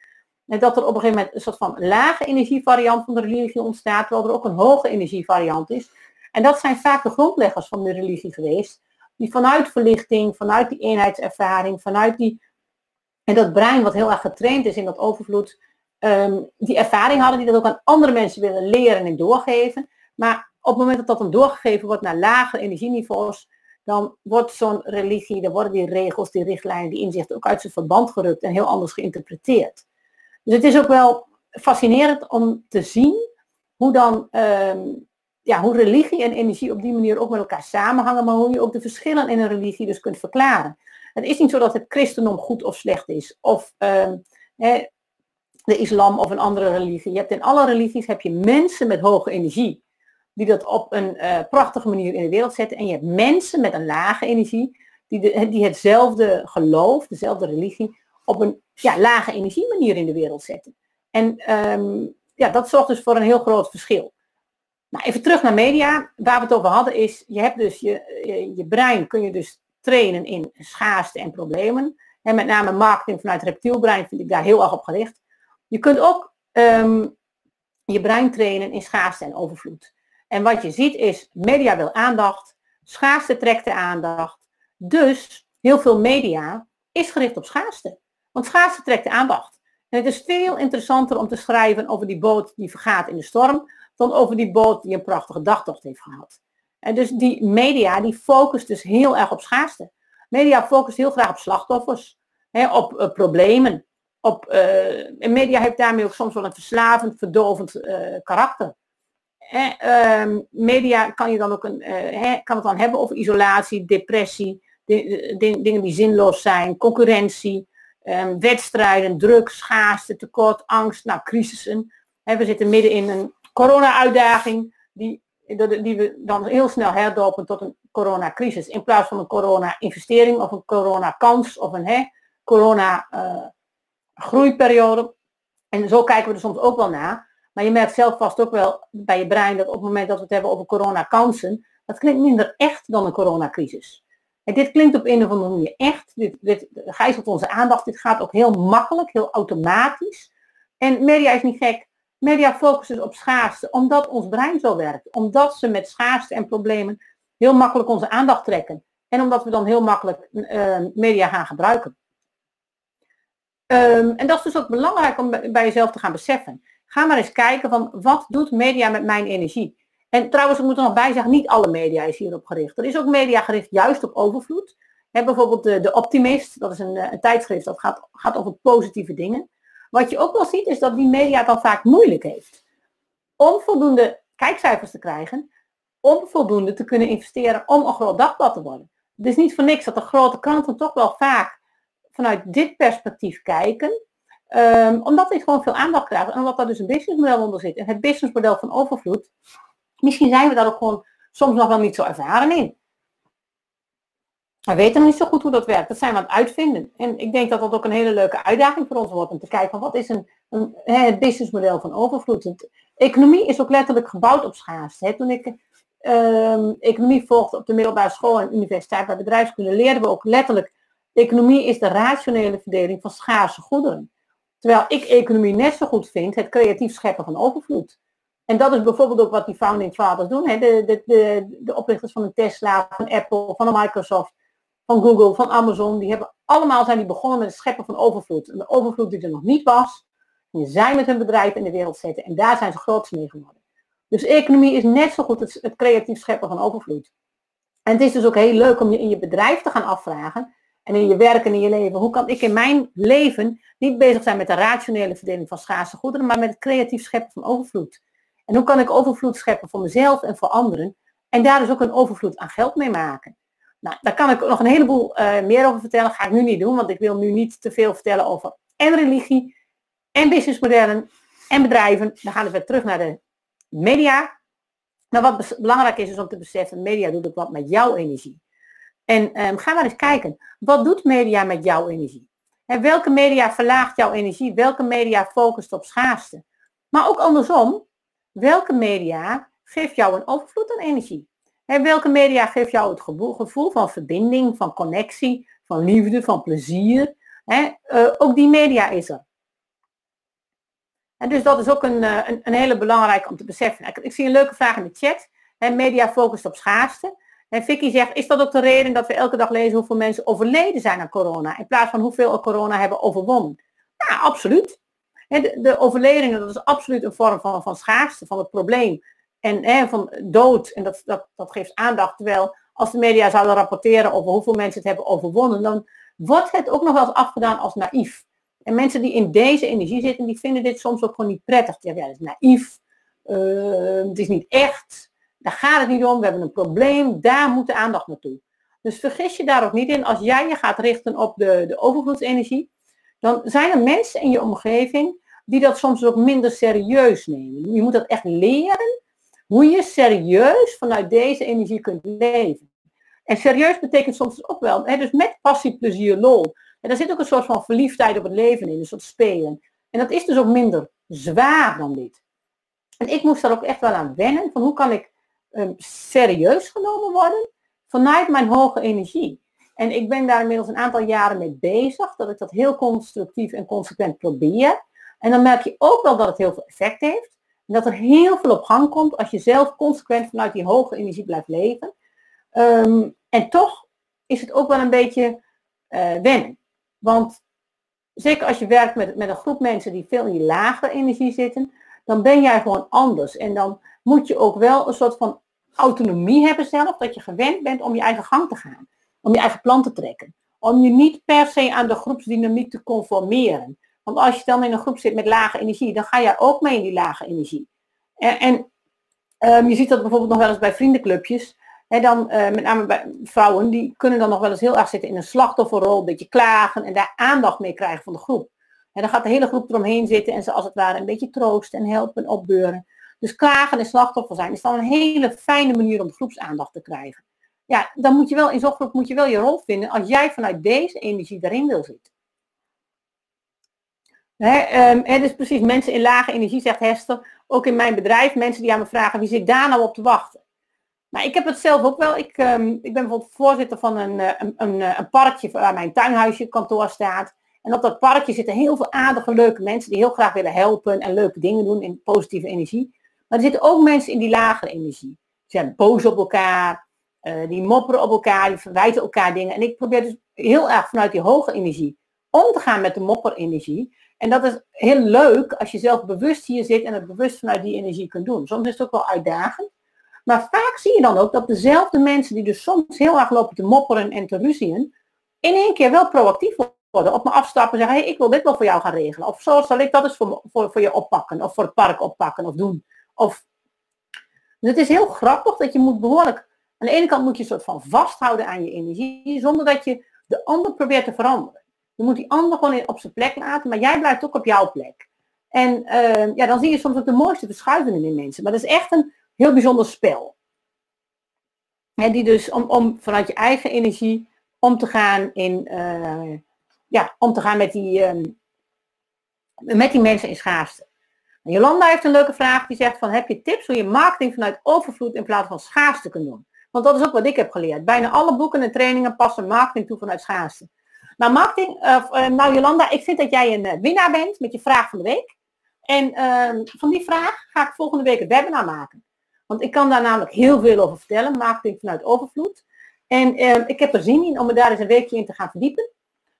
En dat er op een gegeven moment een soort van lage energievariant van de religie ontstaat, terwijl er ook een hoge energievariant is. En dat zijn vaak de grondleggers van de religie geweest, die vanuit verlichting, vanuit die eenheidservaring, vanuit die, en dat brein wat heel erg getraind is in dat overvloed, um, die ervaring hadden, die dat ook aan andere mensen willen leren en doorgeven. Maar op het moment dat dat dan doorgegeven wordt naar lage energieniveaus, dan wordt zo'n religie, dan worden die regels, die richtlijnen, die inzichten ook uit zijn verband gerukt en heel anders geïnterpreteerd. Dus het is ook wel fascinerend om te zien hoe dan um, ja, hoe religie en energie op die manier ook met elkaar samenhangen, maar hoe je ook de verschillen in een religie dus kunt verklaren. Het is niet zo dat het christendom goed of slecht is, of uh, de islam of een andere religie. Je hebt in alle religies heb je mensen met hoge energie, die dat op een uh, prachtige manier in de wereld zetten. En je hebt mensen met een lage energie, die, de, die hetzelfde geloof, dezelfde religie, op een ja, lage energie manier in de wereld zetten. En um, ja, dat zorgt dus voor een heel groot verschil. Nou, even terug naar media. Waar we het over hadden is, je hebt dus je, je, brein kun je dus trainen in schaarste en problemen. En met name marketing vanuit reptielbrein vind ik daar heel erg op gericht. Je kunt ook um, je brein trainen in schaarste en overvloed. En wat je ziet is, media wil aandacht, Schaarste trekt de aandacht. Dus heel veel media is gericht op schaarste. Want schaarste trekt de aandacht. En het is veel interessanter om te schrijven over die boot die vergaat in de storm, dan over die boot die een prachtige dagtocht heeft gehad. En dus die media, die focust dus heel erg op schaarste. Media focust heel graag op slachtoffers, hè, op uh, problemen. Op, uh, en media heeft daarmee ook soms wel een verslavend, verdovend uh, karakter. Ehm, media kan, je dan ook een, kan het dan hebben over isolatie, depressie, dingen die zinloos zijn, concurrentie, um, wedstrijden, druk, schaarste, tekort, angst, nou, crisissen. we zitten midden in een corona-uitdaging die, die we dan heel snel herdopen tot een coronacrisis. In plaats van een corona-investering of een corona-kans of een corona-groeiperiode. en zo kijken we er soms ook wel naar. Maar je merkt zelf vast ook wel bij je brein dat op het moment dat we het hebben over coronakansen, dat klinkt minder echt dan een coronacrisis. En dit klinkt op een of andere manier echt. Dit, dit gijzelt onze aandacht. Dit gaat ook heel makkelijk, heel automatisch. En media is niet gek. Media focussen op schaarste, omdat ons brein zo werkt. Omdat ze met schaarste en problemen heel makkelijk onze aandacht trekken. En omdat we dan heel makkelijk uh, media gaan gebruiken. Um, en dat is dus ook belangrijk om bij jezelf te gaan beseffen. Ga maar eens kijken van wat doet media met mijn energie? En trouwens, ik moet er nog bij zeggen, niet alle media is hierop gericht. Er is ook media gericht juist op overvloed. He, bijvoorbeeld de, de Optimist, dat is een, eh, een tijdschrift dat gaat, gaat over positieve dingen. Wat je ook wel ziet is dat die media het dan vaak moeilijk heeft. Om voldoende kijkcijfers te krijgen, om voldoende te kunnen investeren om een groot dagblad te worden. Het is niet voor niks dat de grote kranten toch wel vaak vanuit dit perspectief kijken. Um, omdat dit gewoon veel aandacht krijgt en omdat daar dus een businessmodel onder zit. En het businessmodel van overvloed Misschien zijn we daar ook gewoon soms nog wel niet zo ervaren in. We weten nog niet zo goed hoe dat werkt. Dat zijn we aan het uitvinden. En ik denk dat dat ook een hele leuke uitdaging voor ons wordt om te kijken van wat is een, een, het businessmodel van overvloed. Economie is ook letterlijk gebouwd op schaarste. Toen ik uh, economie volgde op de middelbare school en universiteit bij bedrijfskunde, leerden we ook letterlijk, economie is de rationele verdeling van schaarse goederen. Terwijl ik economie net zo goed vind, het creatief scheppen van overvloed. En dat is bijvoorbeeld ook wat die founding fathers doen. Hè? De, de, de, de oprichters van een Tesla, van Apple, van een Microsoft, van Google, van Amazon. Die hebben allemaal zijn die begonnen met het scheppen van overvloed. Een overvloed die er nog niet was. Die zijn met hun bedrijf in de wereld zetten. En daar zijn ze groot mee geworden. Dus economie is net zo goed het, het creatief scheppen van overvloed. En het is dus ook heel leuk om je in je bedrijf te gaan afvragen. En in je werk en in je leven. Hoe kan ik in mijn leven niet bezig zijn met de rationele verdeling van schaarse goederen. Maar met het creatief scheppen van overvloed. En hoe kan ik overvloed scheppen voor mezelf en voor anderen? En daar dus ook een overvloed aan geld mee maken. Nou, daar kan ik nog een heleboel uh, meer over vertellen. Ga ik nu niet doen, want ik wil nu niet te veel vertellen over en religie, en businessmodellen, en bedrijven. Dan gaan we weer terug naar de media. Nou, wat belangrijk is, is om te beseffen, media doet ook wat met jouw energie. En um, ga maar eens kijken, wat doet media met jouw energie? En welke media verlaagt jouw energie? Welke media focust op schaarste? Maar ook andersom, welke media geeft jou een overvloed aan energie? En welke media geeft jou het gevoel van verbinding, van connectie, van liefde, van plezier? He, uh, ook die media is er. En dus dat is ook een, uh, een, een, hele belangrijke om te beseffen. Ik, ik, zie een leuke vraag in de chat. Media focust op schaarste. En Vicky zegt, is dat ook de reden dat we elke dag lezen hoeveel mensen overleden zijn aan corona? In plaats van hoeveel corona hebben overwonnen? Ja, absoluut. De, de overledingen, dat is absoluut een vorm van, van schaarste, van het probleem. En van dood, en dat, dat, dat geeft aandacht. Terwijl als de media zouden rapporteren over hoeveel mensen het hebben overwonnen, dan wordt het ook nog wel eens afgedaan als naïef. En mensen die in deze energie zitten, die vinden dit soms ook gewoon niet prettig. Zeggen, ja, dat is naïef, uh, het is niet echt, daar gaat het niet om, we hebben een probleem, daar moet de aandacht naartoe. Dus vergis je daar ook niet in, als jij je gaat richten op de, de overvloedsenergie, dan zijn er mensen in je omgeving die dat soms ook minder serieus nemen. Je moet dat echt leren hoe je serieus vanuit deze energie kunt leven. En serieus betekent soms ook wel, hè, dus met passie, plezier, lol. En daar zit ook een soort van verliefdheid op het leven in, een soort spelen. En dat is dus ook minder zwaar dan dit. En ik moest daar ook echt wel aan wennen, van hoe kan ik um, serieus genomen worden vanuit mijn hoge energie. En ik ben daar inmiddels een aantal jaren mee bezig, dat ik dat heel constructief en consequent probeer. En dan merk je ook wel dat het heel veel effect heeft. En dat er heel veel op gang komt als je zelf consequent vanuit die hoge energie blijft leven. Ehm, en toch is het ook wel een beetje uh, wennen. Want zeker als je werkt met, met een groep mensen die veel in die lagere energie zitten, dan ben jij gewoon anders. En dan moet je ook wel een soort van autonomie hebben zelf, dat je gewend bent om je eigen gang te gaan. Om je eigen plan te trekken. Om je niet per se aan de groepsdynamiek te conformeren. Want als je dan in een groep zit met lage energie, dan ga jij ook mee in die lage energie. En, en ehm, je ziet dat bijvoorbeeld nog wel eens bij vriendenclubjes. En dan, uh, met name bij vrouwen, die kunnen dan nog wel eens heel erg zitten in een slachtofferrol, een beetje klagen en daar aandacht mee krijgen van de groep. En dan gaat de hele groep eromheen zitten en ze als het ware een beetje troosten en helpen en opbeuren. Dus klagen en slachtoffer zijn is dan een hele fijne manier om groepsaandacht te krijgen. Ja, dan moet je wel in zo'n groep moet je wel je rol vinden als jij vanuit deze energie daarin wil zitten. He, het is precies mensen in lage energie, zegt Hester. Ook in mijn bedrijf, mensen die aan me vragen, wie zit daar nou op te wachten? Nou, ik heb het zelf ook wel. Ik, um, ik ben bijvoorbeeld voorzitter van een, eh, een, eh, een, parkje waar mijn tuinhuisje kantoor staat. En op dat parkje zitten heel veel aardige, leuke mensen die heel graag willen helpen en leuke dingen doen in positieve energie. Maar er zitten ook mensen in die lagere energie. Ze zijn boos op elkaar, uh, die mopperen op elkaar, die verwijten elkaar dingen. En ik probeer dus heel erg vanuit die hoge energie om te gaan met de mopperenergie. En dat is heel leuk als je zelf bewust hier zit en het bewust vanuit die energie kunt doen. Soms is het ook wel uitdagend. Maar vaak zie je dan ook dat dezelfde mensen die dus soms heel erg lopen te mopperen en te ruzien, in één keer wel proactief worden. Op me afstappen en zeggen, hey, ik wil dit wel voor jou gaan regelen. Of zo zal ik dat eens voor, voor, voor je oppakken. Of voor het park oppakken of doen. Of... Dus het is heel grappig dat je moet behoorlijk... Aan de ene kant moet je een soort van vasthouden aan je energie, zonder dat je de ander probeert te veranderen. Je moet die ander gewoon op zijn plek laten, maar jij blijft ook op jouw plek. En uh, ja, dan zie je soms ook de mooiste verschuivingen in mensen. Maar dat is echt een heel bijzonder spel. He, die dus om, om vanuit je eigen energie om te gaan in, uh, ja, om te gaan met die, uh, met die mensen in schaarste. Jolanda heeft een leuke vraag die zegt van heb je tips hoe je marketing vanuit overvloed in plaats van schaarste kunt doen? Want dat is ook wat ik heb geleerd. Bijna alle boeken en trainingen passen marketing toe vanuit schaarste. Nou, marketing, uh, nou Jolanda, ik vind dat jij een uh, winnaar bent met je vraag van de week. En uh, van die vraag ga ik volgende week het webinar maken. Want ik kan daar namelijk heel veel over vertellen, marketing vanuit overvloed. En ehm, ik heb er zin in om me daar eens een weekje in te gaan verdiepen.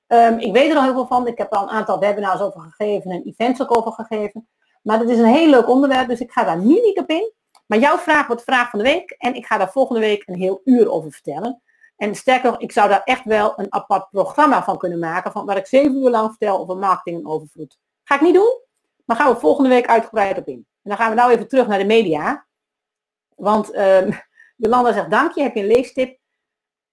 Um, ik weet er al heel veel van. Ik heb al een aantal webinars over gegeven en events ook over gegeven. Maar het is een heel leuk onderwerp, dus ik ga daar nu niet op in. Maar jouw vraag wordt vraag van de week en ik ga daar volgende week een heel uur over vertellen. En sterker ik zou daar echt wel een apart programma van kunnen maken, van waar ik zeven uur lang vertel over marketing en overvloed. Ga ik niet doen, maar gaan we volgende week uitgebreid op in. En dan gaan we nou even terug naar de media. Want um, Jolanda zegt, dank je, heb je een leestip?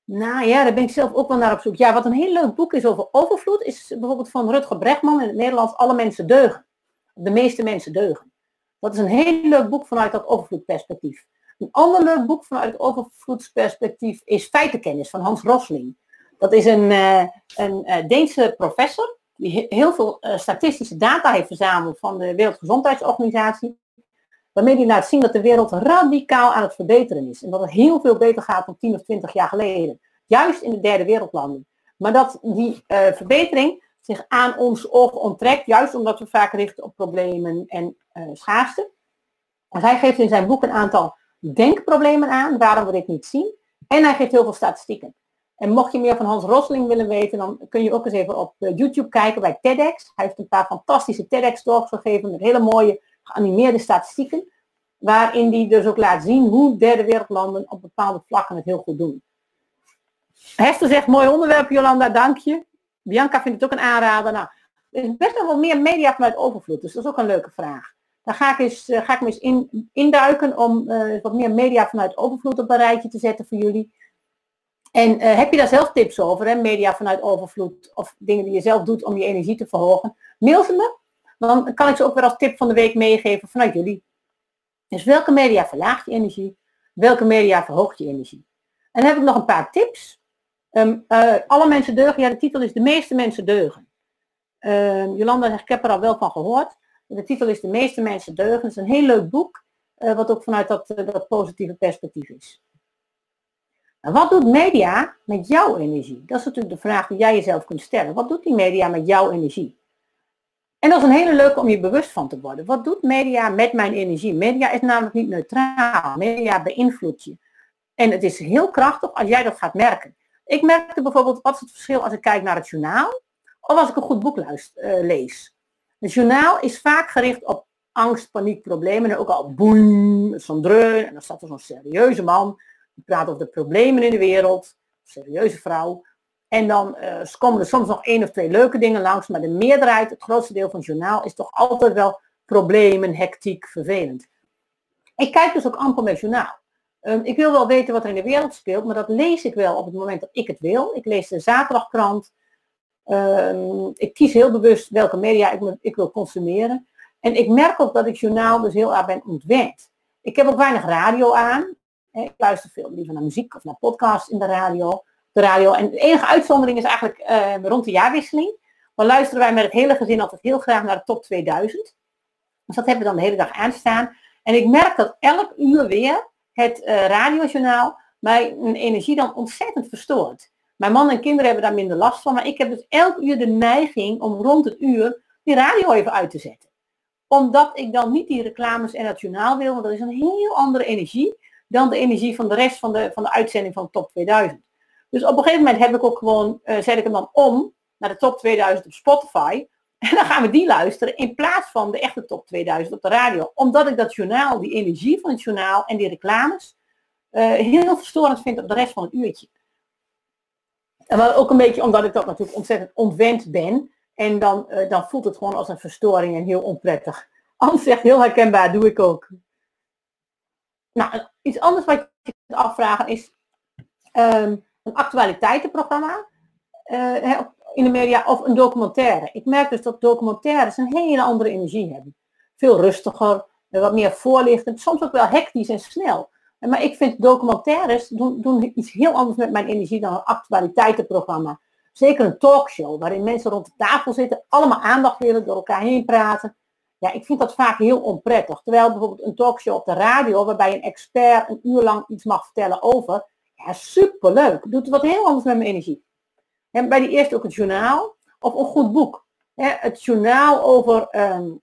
Nou ja, daar ben ik zelf ook wel naar op zoek. Ja, wat een heel leuk boek is over overvloed, is bijvoorbeeld van Rutger Bregman in het Nederlands Alle mensen deugen. De meeste mensen deugen. Dat is een heel leuk boek vanuit dat overvloedperspectief. Een ander boek vanuit overvloedsperspectief is Feitenkennis van Hans Rosling. Dat is een, uh, een uh, Deense professor die heel veel uh, statistische data heeft verzameld van de Wereldgezondheidsorganisatie. Waarmee hij laat zien dat de wereld radicaal aan het verbeteren is. En dat het heel veel beter gaat dan 10 of 20 jaar geleden. Juist in de derde wereldlanden. Maar dat die verbetering zich aan ons oog onttrekt, juist omdat we vaak richten op problemen en schaarste. En hij geeft in zijn boek een aantal denkproblemen aan, waarom we dit niet zien. En hij geeft heel veel statistieken. En mocht je meer van Hans Rosling willen weten, dan kun je ook eens even op eh, YouTube kijken bij TEDx. Hij heeft een paar fantastische TEDx talks gegeven met hele mooie geanimeerde statistieken. Waarin hij dus ook laat zien hoe derde wereldlanden op bepaalde vlakken het heel goed doen. Hester zegt, mooi onderwerp Jolanda, dank je. Bianca vindt het ook een aanrader. Nou, er is best nog wel meer media vanuit overvloed, dus dat is ook een leuke vraag. Daar ga ik, eens, uh, ga ik me eens in, induiken om uh, wat meer media vanuit overvloed op een rijtje te zetten voor jullie. En uh, heb je daar zelf tips over, hè? media vanuit overvloed of dingen die je zelf doet om je energie te verhogen? Mail ze me, dan kan ik ze ook weer als tip van de week meegeven vanuit jullie. Dus welke media verlaagt je energie? Welke media verhoogt je energie? En dan heb ik nog een paar tips. Um, alle mensen deugen, ja de titel is De meeste mensen deugen. Uh, Jolanda ik heb er al wel van gehoord. De titel is De meeste mensen deugen. Het is een heel leuk boek, uh, wat ook vanuit dat, uh, dat positieve perspectief is. Nou, wat doet media met jouw energie? Dat is natuurlijk de vraag die jij jezelf kunt stellen. Wat doet die media met jouw energie? En dat is een hele leuke om je bewust van te worden. Wat doet media met mijn energie? Media is namelijk niet neutraal. Media beïnvloedt je. En het is heel krachtig als jij dat gaat merken. Ik merkte bijvoorbeeld, wat is het verschil als ik kijk naar het journaal of als ik een goed boek luister, uh, lees. Het journaal is vaak gericht op angst, paniek, problemen en ook al boem, zo'n dreun en dan staat er zo'n serieuze man die praat over de problemen in de wereld, serieuze vrouw. En dan uh, komen er soms nog één of twee leuke dingen langs, maar de meerderheid, het grootste deel van het journaal, is toch altijd wel problemen, hectiek, vervelend. Ik kijk dus ook amper met journaal. Um, ik wil wel weten wat er in de wereld speelt, maar dat lees ik wel op het moment dat ik het wil. Ik lees de zaterdagkrant. Um, ik kies heel bewust welke media ik, ik, wil consumeren. En ik merk ook dat ik journaal dus heel erg ben ontwend. Ik heb ook weinig radio aan. Ik luister veel liever naar muziek of naar podcasts in de radio. De radio. En de enige uitzondering is eigenlijk uh, rond de jaarwisseling. Dan luisteren wij met het hele gezin altijd heel graag naar de top 2000. Dus dat hebben we dan de hele dag aanstaan. En ik merk dat elk uur weer het uh, radiojournaal mijn energie dan ontzettend verstoort. Mijn man en kinderen hebben daar minder last van, maar ik heb dus elk uur de neiging om rond het uur die radio even uit te zetten. Omdat ik dan niet die reclames en het journaal wil, want dat is een heel andere energie dan de energie van de rest van de, van de uitzending van Top 2000. Dus op een gegeven moment heb ik ook gewoon, uh, zet ik hem dan om naar de Top 2000 op Spotify. En dan gaan we die luisteren in plaats van de echte top 2000 op de radio. Omdat ik dat journaal, die energie van het journaal en die reclames uh, heel verstorend vind op de rest van het uurtje. Wel ook een beetje omdat ik dat natuurlijk ontzettend ontwend ben. En dan, uh, dan voelt het gewoon als een verstoring en heel onprettig. Anders zegt heel herkenbaar, doe ik ook. Nou, iets anders wat je kunt afvragen is um, een actualiteitenprogramma. Uh, in de media of een documentaire. Ik merk dus dat documentaires een hele andere energie hebben. Veel rustiger, wat meer voorlichtend, soms ook wel hectisch en snel. Maar ik vind documentaires doen, doen iets heel anders met mijn energie dan een actualiteitenprogramma. Zeker een talkshow waarin mensen rond de tafel zitten, allemaal aandacht willen, door elkaar heen praten. Ja, ik vind dat vaak heel onprettig. Terwijl bijvoorbeeld een talkshow op de radio, waarbij een expert een uur lang iets mag vertellen over, ja, superleuk. Doet wat heel anders met mijn energie. En bij die eerste ook het journaal of een goed boek. Het journaal over um,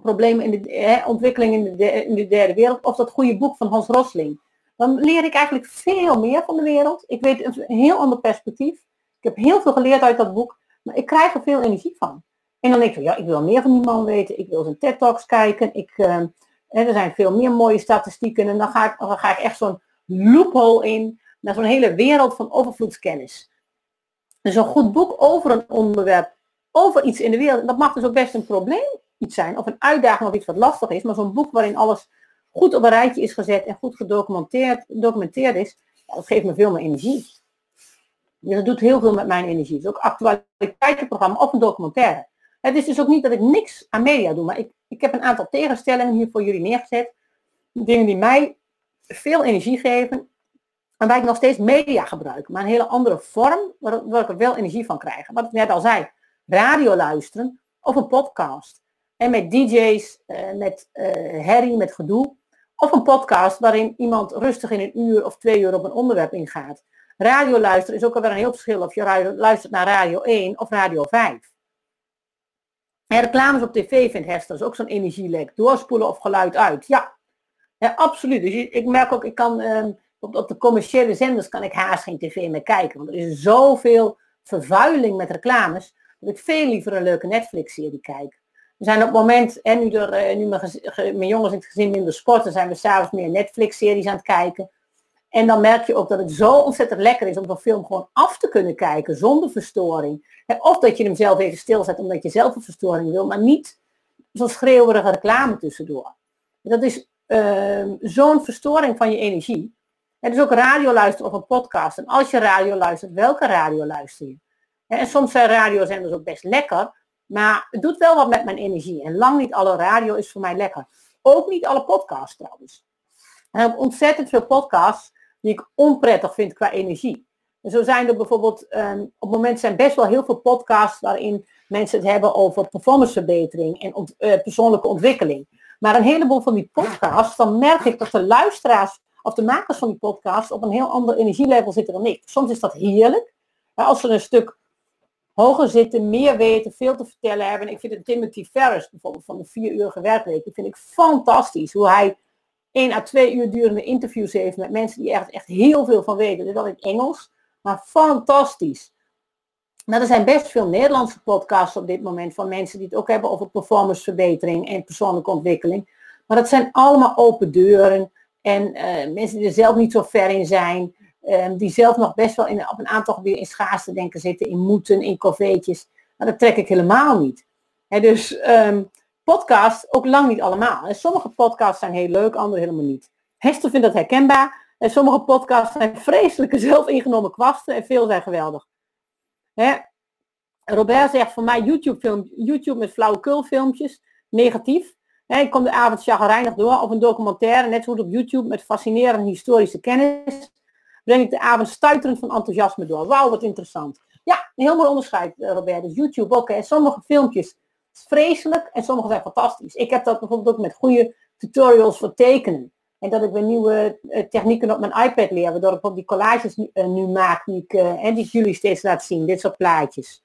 problemen in de ontwikkeling in de, derde wereld of dat goede boek van Hans Rosling. Dan leer ik eigenlijk veel meer van de wereld. Ik weet een heel ander perspectief. Ik heb heel veel geleerd uit dat boek, maar ik krijg er veel energie van. En dan denk ik, ja, ik wil meer van die man weten. Ik wil zijn TED Talks kijken. Ik, uh, er zijn veel meer mooie statistieken. En dan ga ik, dan ga ik echt zo'n loophole in naar zo'n hele wereld van overvloedskennis. Dus een goed boek over een onderwerp, over iets in de wereld, dat mag dus ook best een probleem iets zijn, of een uitdaging of iets wat lastig is, maar zo'n boek waarin alles goed op een rijtje is gezet en goed gedocumenteerd is, dat geeft me veel meer energie. Dus dat doet heel veel met mijn energie. Is ook actualiteitenprogramma of een documentaire. Het is dus ook niet dat ik niks aan media doe, maar ik, ik heb een aantal tegenstellingen hier voor jullie neergezet. Dingen die mij veel energie geven en waar ik nog steeds media gebruik, maar een hele andere vorm, waar, waar ik er wel energie van krijg. Wat ik net al zei, radio luisteren of een podcast. En met DJ's, uh, met herrie, met gedoe. Of een podcast waarin iemand rustig in een uur of twee uur op een onderwerp ingaat. Radio luisteren is ook alweer een heel verschil of je luistert naar Radio 1 of Radio 5. En reclames op tv vindt Hester is ook zo'n energielek. Doorspoelen of geluid uit. Ja, ja absoluut. Dus ik merk ook, ik kan op, op, de commerciële zenders kan ik haast geen tv meer kijken. Want er is zoveel vervuiling met reclames, dat ik veel liever een leuke Netflix-serie kijk. We zijn op het moment, en nu, eh, mijn, jongens in het gezin minder sporten, zijn we s'avonds meer Netflix-series aan het kijken. En dan merk je ook dat het zo ontzettend lekker is om een film gewoon af te kunnen kijken zonder verstoring. Of dat je hem zelf even stilzet omdat je zelf een verstoring wil, maar niet zo'n schreeuwerige reclame tussendoor. Dat is uh, zo'n verstoring van je energie. Het is ook radio luisteren of een podcast. En als je radio luistert, welke radio luister je? En soms zijn radiozenders ook best lekker, maar het doet wel wat met mijn energie. En lang niet alle radio is voor mij lekker. Ook niet alle podcasts trouwens. En ik heb ontzettend veel podcasts die ik onprettig vind qua energie. En zo zijn er bijvoorbeeld, um, op het moment zijn best wel heel veel podcasts waarin mensen het hebben over performanceverbetering en uh, persoonlijke ontwikkeling. Maar een heleboel van die podcasts, dan merk ik dat de luisteraars of de makers van die podcast op een heel ander energielevel zitten dan ik. Soms is dat heerlijk. Als ze een stuk hoger zitten, meer weten, veel te vertellen hebben. Ik vind het Timothy Ferris bijvoorbeeld van de vier uurige werkweek, die vind ik fantastisch. Hoe hij één à twee uur durende interviews heeft met mensen die echt, echt heel veel van weten. Dus dat in Engels. Maar fantastisch. Nou, er zijn best veel Nederlandse podcasts op dit moment van mensen die het ook hebben over performanceverbetering en persoonlijke ontwikkeling. Maar dat zijn allemaal open deuren en uh, mensen die er zelf niet zo ver in zijn, uh, die zelf nog best wel in, op een aantal gebieden in schaarste denken zitten, in moeten, in coveetjes. Maar dat trek ik helemaal niet. He, dus um, podcasts ook lang niet allemaal. En sommige podcasts zijn heel leuk, andere helemaal niet. Hester vindt dat herkenbaar. En sommige podcasts zijn vreselijke zelfingenomen kwasten en veel zijn geweldig. Robert zegt van mij YouTube, film, YouTube met flauwekulfilmpjes, negatief. Hè, ik kom de avond chagrijnig door of een documentaire, net zoals op YouTube met fascinerende historische kennis. Breng ik de avond stuiterend van enthousiasme door. Wauw, wat interessant. Ja, een heel mooi onderscheid, eh, Robert. Dus YouTube ook. En sommige filmpjes vreselijk en sommige zijn fantastisch. Ik heb dat bijvoorbeeld ook met goede tutorials voor tekenen. En dat ik weer nieuwe uh, technieken op mijn iPad leer, waardoor ik die collages nu, uh, nu maak, die ik, en die jullie steeds laat zien, dit soort plaatjes.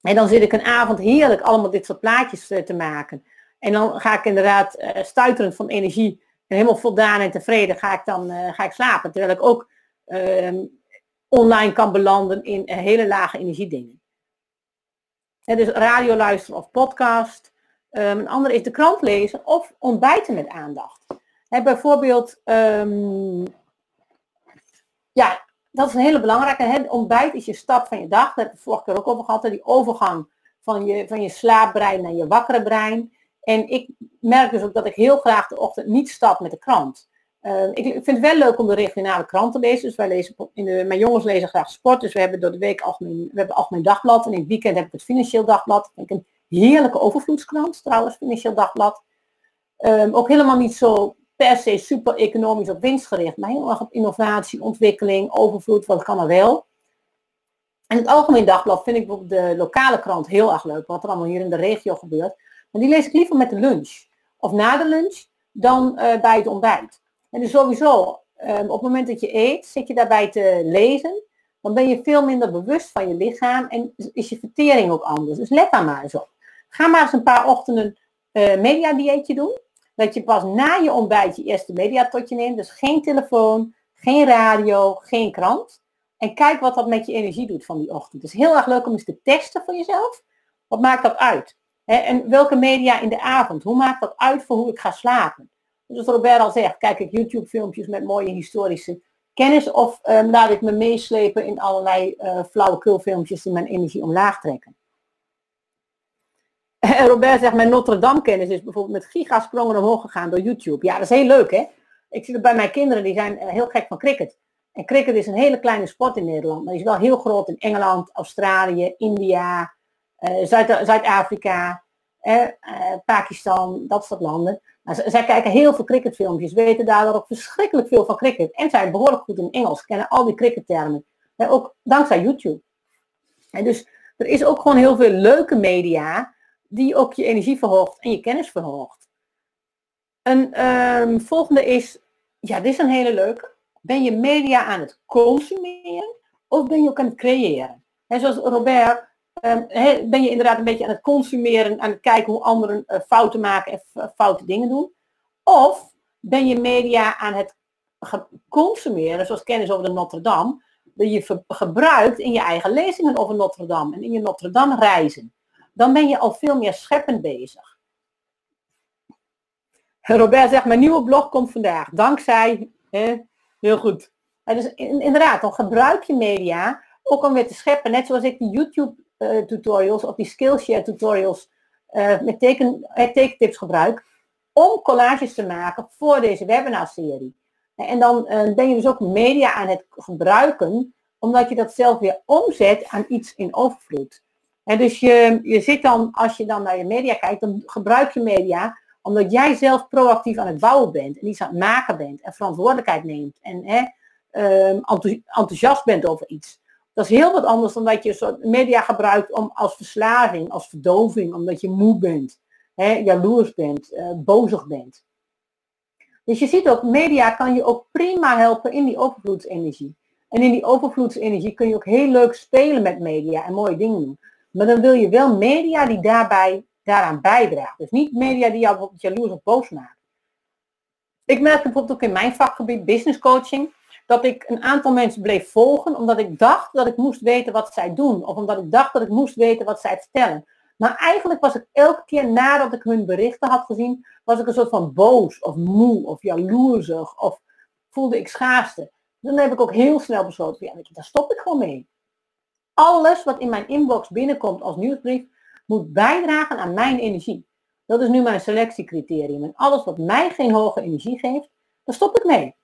En dan zit ik een avond heerlijk allemaal dit soort plaatjes te maken. En dan ga ik inderdaad stuiterend van energie en helemaal voldaan en tevreden ga ik dan ga ik slapen. Terwijl ik ook ehm, online kan belanden in hele lage energiedingen. En dus radio luisteren of podcast. Um, een andere is de krant lezen of ontbijten met aandacht. Bijvoorbeeld, um, ja, dat is een hele belangrijke. He, ontbijt is je stap van je dag. Dat heb ik vorige keer ook over gehad. Die overgang van je, van je slaapbrein naar je wakkere brein. En ik merk dus ook dat ik heel graag de ochtend niet stap met de krant. Uh, ik, vind het wel leuk om de regionale krant te lezen. Dus wij lezen in de, mijn jongens lezen graag sport. Dus we hebben door de week algemeen, we hebben algemeen dagblad. En in het weekend heb ik het financieel dagblad. Dat vind ik een heerlijke overvloedskrant trouwens, financieel dagblad. Um, ook helemaal niet zo per se super economisch op winst gericht, maar heel erg op innovatie, ontwikkeling, overvloed, wat kan er wel. En het Algemeen Dagblad vind ik bijvoorbeeld de lokale krant heel erg leuk, wat er allemaal hier in de regio gebeurt. Maar die lees ik liever met de lunch. Of na de lunch dan uh, bij het ontbijt. En dus sowieso, um, op het moment dat je eet, zit je daarbij te lezen. Dan ben je veel minder bewust van je lichaam en is je vertering ook anders. Dus let daar maar eens op. Ga maar eens een paar ochtenden uh, mediadieetje doen dat je pas na je ontbijt je eerste mediatotje neemt. Dus geen telefoon, geen radio, geen krant. En kijk wat dat met je energie doet van die ochtend. Het is heel erg leuk om eens te testen voor jezelf. Wat maakt dat uit? En welke media in de avond? Hoe maakt dat uit voor hoe ik ga slapen? Dus Robert al zegt, kijk ik YouTube filmpjes met mooie historische kennis of um, laat ik me meeslepen in allerlei uh, flauwekulfilmpjes die mijn energie omlaag trekken. En Robert zegt, mijn Notre Dame kennis is bijvoorbeeld met gigasprongen omhoog gegaan door YouTube. Ja, dat is heel leuk hè. Ik zie het bij mijn kinderen, die zijn eh, heel gek van cricket. En cricket is een hele kleine sport in Nederland, maar die is wel heel groot in Engeland, Australië, India, Zuid-Afrika, uh, Pakistan, dat soort landen. Nou, zij kijken heel veel cricketfilmpjes, weten daardoor ook verschrikkelijk veel van cricket. En zijn behoorlijk goed in Engels, kennen al die crickettermen. ook dankzij YouTube. En dus er is ook gewoon heel veel leuke media die ook je energie verhoogt en je kennis verhoogt. Een um, volgende is, ja, dit is een hele leuke. Ben je media aan het consumeren of ben je ook aan het creëren? En zoals Robert, um, ben je inderdaad een beetje aan het consumeren, aan het kijken hoe anderen uh, fouten maken en uh, foute dingen doen? Of ben je media aan het consumeren, zoals kennis over de Notre Dame, dat je gebruikt in je eigen lezingen over Notre Dame en in je Notre Dame reizen? dan ben je al veel meer scheppend bezig. Robert zegt, mijn nieuwe blog komt vandaag. Dankzij, heel goed. dus inderdaad, dan gebruik je media ook om weer te scheppen. Net zoals ik die YouTube uh, tutorials of die Skillshare tutorials uh, met teken, uh, tekentips gebruik. Om collages te maken voor deze webinarserie. En dan ben je dus ook media aan het gebruiken, omdat je dat zelf weer omzet aan iets in overvloed. En dus je, je zit dan, als je dan naar je media kijkt, dan gebruik je media omdat jij zelf proactief aan het bouwen bent en iets aan het maken bent en verantwoordelijkheid neemt en hè, um, enthousiast bent over iets. Dat is heel wat anders dan dat je media gebruikt om als verslaving, als verdoving, omdat je moe bent, hè, jaloers bent, uh, bozig bent. Dus je ziet ook, media kan je ook prima helpen in die overvloedsenergie. En in die overvloedsenergie kun je ook heel leuk spelen met media en mooie dingen doen. Maar dan wil je wel media die daarbij, daaraan bijdragen. Dus niet media die jou jaloers of boos maken. Ik merkte bijvoorbeeld ook in mijn vakgebied business coaching dat ik een aantal mensen bleef volgen omdat ik dacht dat ik moest weten wat zij doen. Of omdat ik dacht dat ik moest weten wat zij vertellen. Maar eigenlijk was ik elke keer nadat ik hun berichten had gezien, was ik een soort van boos of moe of jaloersig of voelde ik schaarste. Dan heb ik ook heel snel besloten, ja, daar stop ik gewoon mee. Alles wat in mijn inbox binnenkomt als nieuwsbrief moet bijdragen aan mijn energie. Dat is nu mijn selectiecriterium. En alles wat mij geen hoge energie geeft, daar stop ik mee.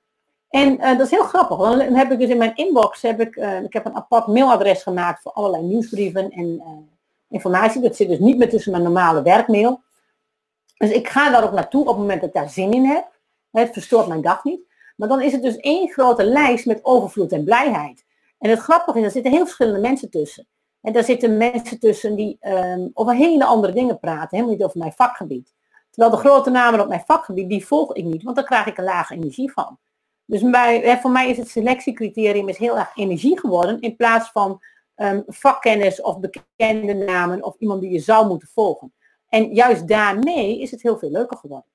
En uh, dat is heel grappig. Dan heb ik dus in mijn inbox, heb ik, uh, ik heb een apart mailadres gemaakt voor allerlei nieuwsbrieven en uh, informatie. Dat zit dus niet meer tussen mijn normale werkmail. Dus ik ga daar ook naartoe op het moment dat ik daar zin in heb. Het verstoort mijn dag niet. Maar dan is het dus één grote lijst met overvloed en blijheid. En het grappige is, er zitten heel verschillende mensen tussen. En daar zitten mensen tussen die um, over hele andere dingen praten, helemaal niet over mijn vakgebied. Terwijl de grote namen op mijn vakgebied, die volg ik niet, want dan krijg ik een lage energie van. Dus bij, voor mij is het selectiecriterium is heel erg energie geworden in plaats van um, vakkennis of bekende namen of iemand die je zou moeten volgen. En juist daarmee is het heel veel leuker geworden.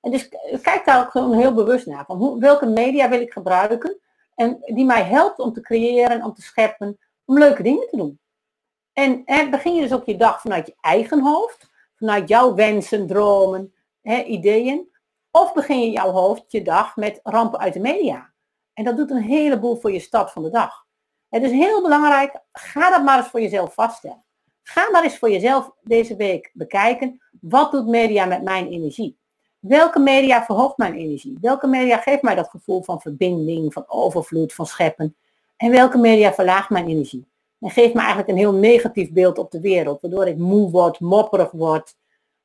En dus kijk daar ook gewoon heel bewust naar. Van welke media wil ik gebruiken? En die mij helpt om te creëren, om te scheppen, om leuke dingen te doen. En begin je dus ook je dag vanuit je eigen hoofd, vanuit jouw wensen, dromen, hè, ideeën. Of begin je jouw hoofd je dag met rampen uit de media. En dat doet een heleboel voor je start van de dag. Het is heel belangrijk, ga dat maar eens voor jezelf vaststellen. Ga maar eens voor jezelf deze week bekijken, wat doet media met mijn energie? Welke media verhoogt mijn energie? Welke media geeft mij dat gevoel van verbinding, van overvloed, van scheppen? En welke media verlaagt mijn energie? En geeft me eigenlijk een heel negatief beeld op de wereld, waardoor ik moe word, mopperig word.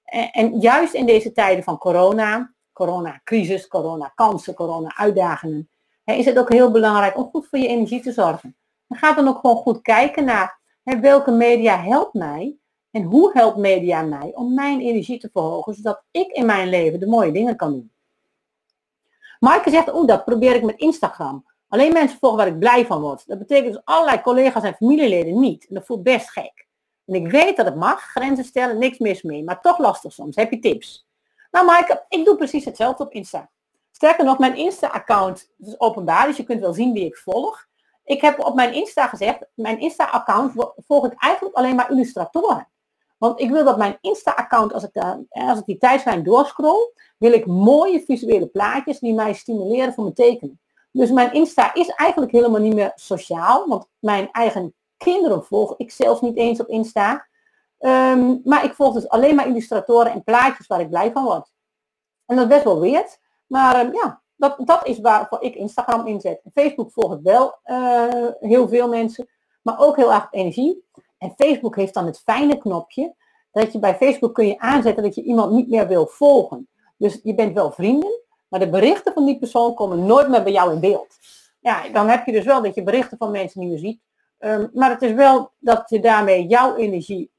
En, en juist in deze tijden van corona, corona-crisis, corona-kansen, corona-uitdagingen, is het ook heel belangrijk om goed voor je energie te zorgen. En ga dan ook gewoon goed kijken naar hè, welke media helpt mij en hoe helpt media mij om mijn energie te verhogen, zodat ik in mijn leven de mooie dingen kan doen. Maaike zegt, oh dat probeer ik met Instagram. Alleen mensen volgen waar ik blij van word. Dat betekent dus allerlei collega's en familieleden niet. En dat voelt best gek. En ik weet dat het mag, grenzen stellen, niks mis mee. Maar toch lastig soms. Heb je tips? Nou Maaike, ik doe precies hetzelfde op Insta. Sterker nog, mijn Insta-account is openbaar, dus je kunt wel zien wie ik volg. Ik heb op mijn Insta gezegd, mijn Insta-account volg ik eigenlijk alleen maar illustratoren. Want ik wil dat mijn Insta-account, als, ik als ik die tijdslijn doorscroll, wil ik mooie visuele plaatjes die mij stimuleren voor mijn tekenen. Dus mijn Insta is eigenlijk helemaal niet meer sociaal, want mijn eigen kinderen volg ik zelfs niet eens op Insta. Um, maar ik volg dus alleen maar illustratoren en plaatjes waar ik blij van word. En dat is best wel weird, maar um, ja, dat, dat is waarvoor ik Instagram inzet. Facebook volg ik wel uh, heel veel mensen, maar ook heel erg energie. En Facebook heeft dan het fijne knopje dat je bij Facebook kun je aanzetten dat je iemand niet meer wil volgen. Dus je bent wel vrienden, maar de berichten van die persoon komen nooit meer bij jou in beeld. Ja, dan heb je dus wel dat je berichten van mensen niet meer ziet. Um, maar het is wel dat je daarmee jouw energie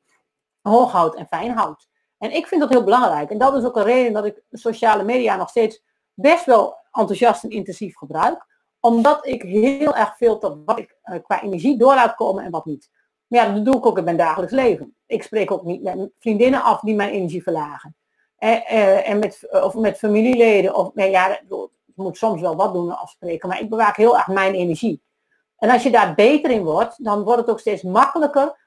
hoog houdt en fijn houdt. En ik vind dat heel belangrijk. En dat is ook een reden dat ik sociale media nog steeds best wel enthousiast en intensief gebruik. Omdat ik heel erg veel tot wat ik uh, qua energie door laat komen en wat niet. Maar ja, dat doe ik ook in mijn dagelijks leven. Ik spreek ook niet met vriendinnen af die mijn energie verlagen. En, eh, en met, of met familieleden. Of, nee, ja, ik moet soms wel wat doen afspreken. Maar ik bewaak heel erg mijn energie. En als je daar beter in wordt, dan wordt het ook steeds makkelijker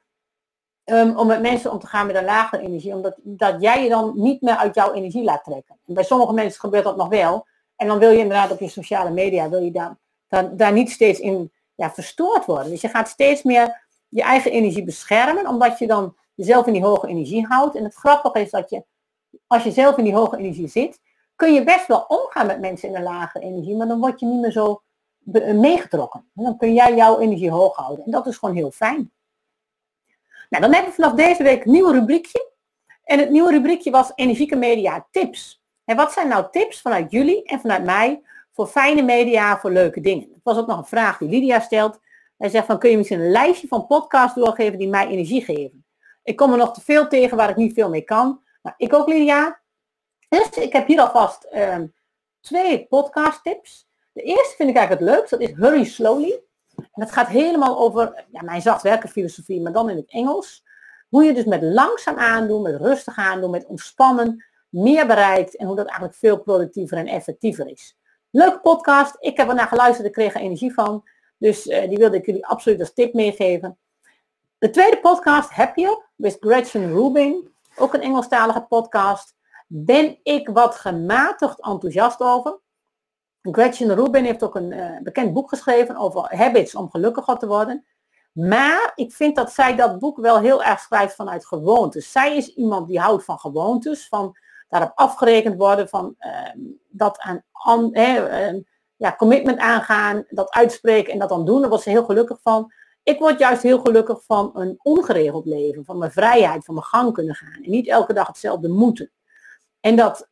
um, om met mensen om te gaan met een lagere energie. Omdat dat jij je dan niet meer uit jouw energie laat trekken. En bij sommige mensen gebeurt dat nog wel. En dan wil je inderdaad op je sociale media, wil je daar, daar, daar niet steeds in ja, verstoord worden. Dus je gaat steeds meer je eigen energie beschermen, omdat je dan jezelf in die hoge energie houdt. En het grappige is dat je, als je zelf in die hoge energie zit, kun je best wel omgaan met mensen in een lage energie, maar dan word je niet meer zo meegetrokken. dan kun jij jouw energie hoog houden. En dat is gewoon heel fijn. Nou, dan hebben we vanaf deze week een nieuw rubriekje. En het nieuwe rubriekje was energieke media tips. En wat zijn nou tips vanuit jullie en vanuit mij voor fijne media, voor leuke dingen? Dat was ook nog een vraag die Lydia stelt. Hij zegt van kun je misschien een lijstje van podcasts doorgeven die mij energie geven. Ik kom er nog te veel tegen waar ik niet veel mee kan. Nou, ik ook Lydia. Dus ik heb hier alvast um, twee podcast tips. De eerste vind ik eigenlijk het leukst. Dat is Hurry Slowly. En dat gaat helemaal over ja, mijn zachtwerkenfilosofie, maar dan in het Engels. Hoe je dus met langzaam aandoen, met rustig aandoen, met ontspannen, meer bereikt en hoe dat eigenlijk veel productiever en effectiever is. Leuke podcast. Ik heb er naar geluisterd, ik kreeg er energie van. Dus die wilde ik jullie absoluut als tip meegeven. De tweede podcast, Happier, met Gretchen Rubin. Ook een Engelstalige podcast. Ben ik wat gematigd enthousiast over. Gretchen Rubin heeft ook een uh, bekend boek geschreven over habits om gelukkiger te worden. Maar ik vind dat zij dat boek wel heel erg schrijft vanuit gewoontes. Zij is iemand die houdt van gewoontes, van daarop afgerekend worden, van uh, dat aan, uh, ja, commitment aangaan, dat uitspreken en dat dan doen. Daar was ze heel gelukkig van. Ik word juist heel gelukkig van een ongeregeld leven, van mijn vrijheid, van mijn gang kunnen gaan. En niet elke dag hetzelfde moeten. En dat,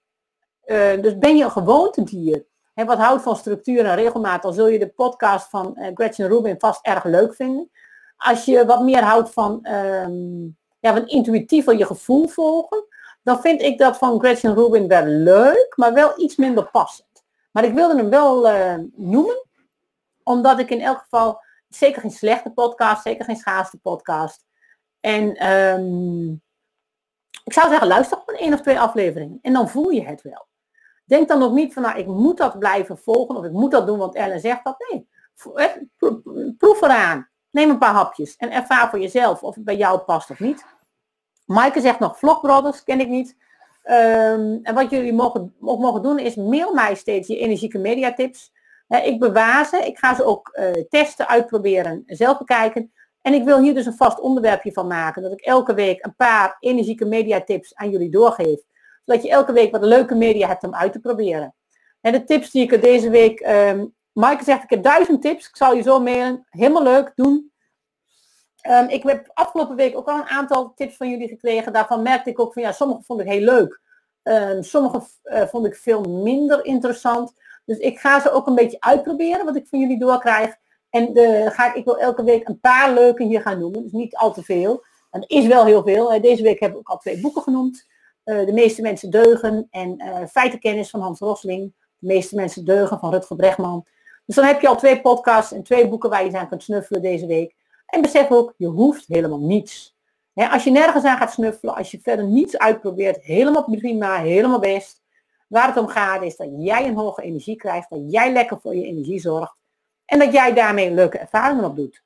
uh, dus ben je een gewoontedier. En wat houdt van structuur en regelmaat, dan zul je de podcast van uh, Gretchen Rubin vast erg leuk vinden. Als je wat meer houdt van, um, ja, van intuïtiever je gevoel volgen, dan vind ik dat van Gretchen Rubin wel leuk, maar wel iets minder passend. Maar ik wilde hem wel uh, noemen, omdat ik in elk geval zeker geen slechte podcast, zeker geen schaarste podcast. En um, ik zou zeggen, luister gewoon één of twee afleveringen en dan voel je het wel. Denk dan ook niet van, nou, ik moet dat blijven volgen of ik moet dat doen, want Ellen zegt dat. Nee, proef eraan. Neem een paar hapjes en ervaar voor jezelf of het bij jou past of niet. Maaike zegt nog vlogbrothers, ken ik niet. Um, en wat jullie mogen, mogen doen is mail mij steeds je energieke mediatips. Uh, ik bewaar ze, ik ga ze ook uh, testen, uitproberen, zelf bekijken. En ik wil hier dus een vast onderwerpje van maken. Dat ik elke week een paar energieke mediatips aan jullie doorgeef. Zodat je elke week wat leuke media hebt om uit te proberen. En de tips die ik er deze week... Um, Maaike zegt, ik heb duizend tips. Ik zal je zo mailen. Helemaal leuk, doen. Um, ik heb afgelopen week ook al een aantal tips van jullie gekregen. Daarvan merkte ik ook van, ja, sommige vond ik heel leuk. Um, sommige uh, vond ik veel minder interessant. Dus ik ga ze ook een beetje uitproberen, wat ik van jullie doorkrijg. En de, ga ik, ik wil elke week een paar leuke hier gaan noemen. Dus niet al te veel. En is wel heel veel. Deze week heb ik ook al twee boeken genoemd. Uh, de meeste mensen deugen en uh, feitenkennis van Hans Rosling. De meeste mensen deugen van Rutger Bregman. Dus dan heb je al twee podcasts en twee boeken waar je aan kunt snuffelen deze week. En besef ook, je hoeft helemaal niets. als je nergens aan gaat snuffelen, als je verder niets uitprobeert, helemaal prima, helemaal best. Waar het om gaat is dat jij een hoge energie krijgt, dat jij lekker voor je energie zorgt en dat jij daarmee leuke ervaringen op doet.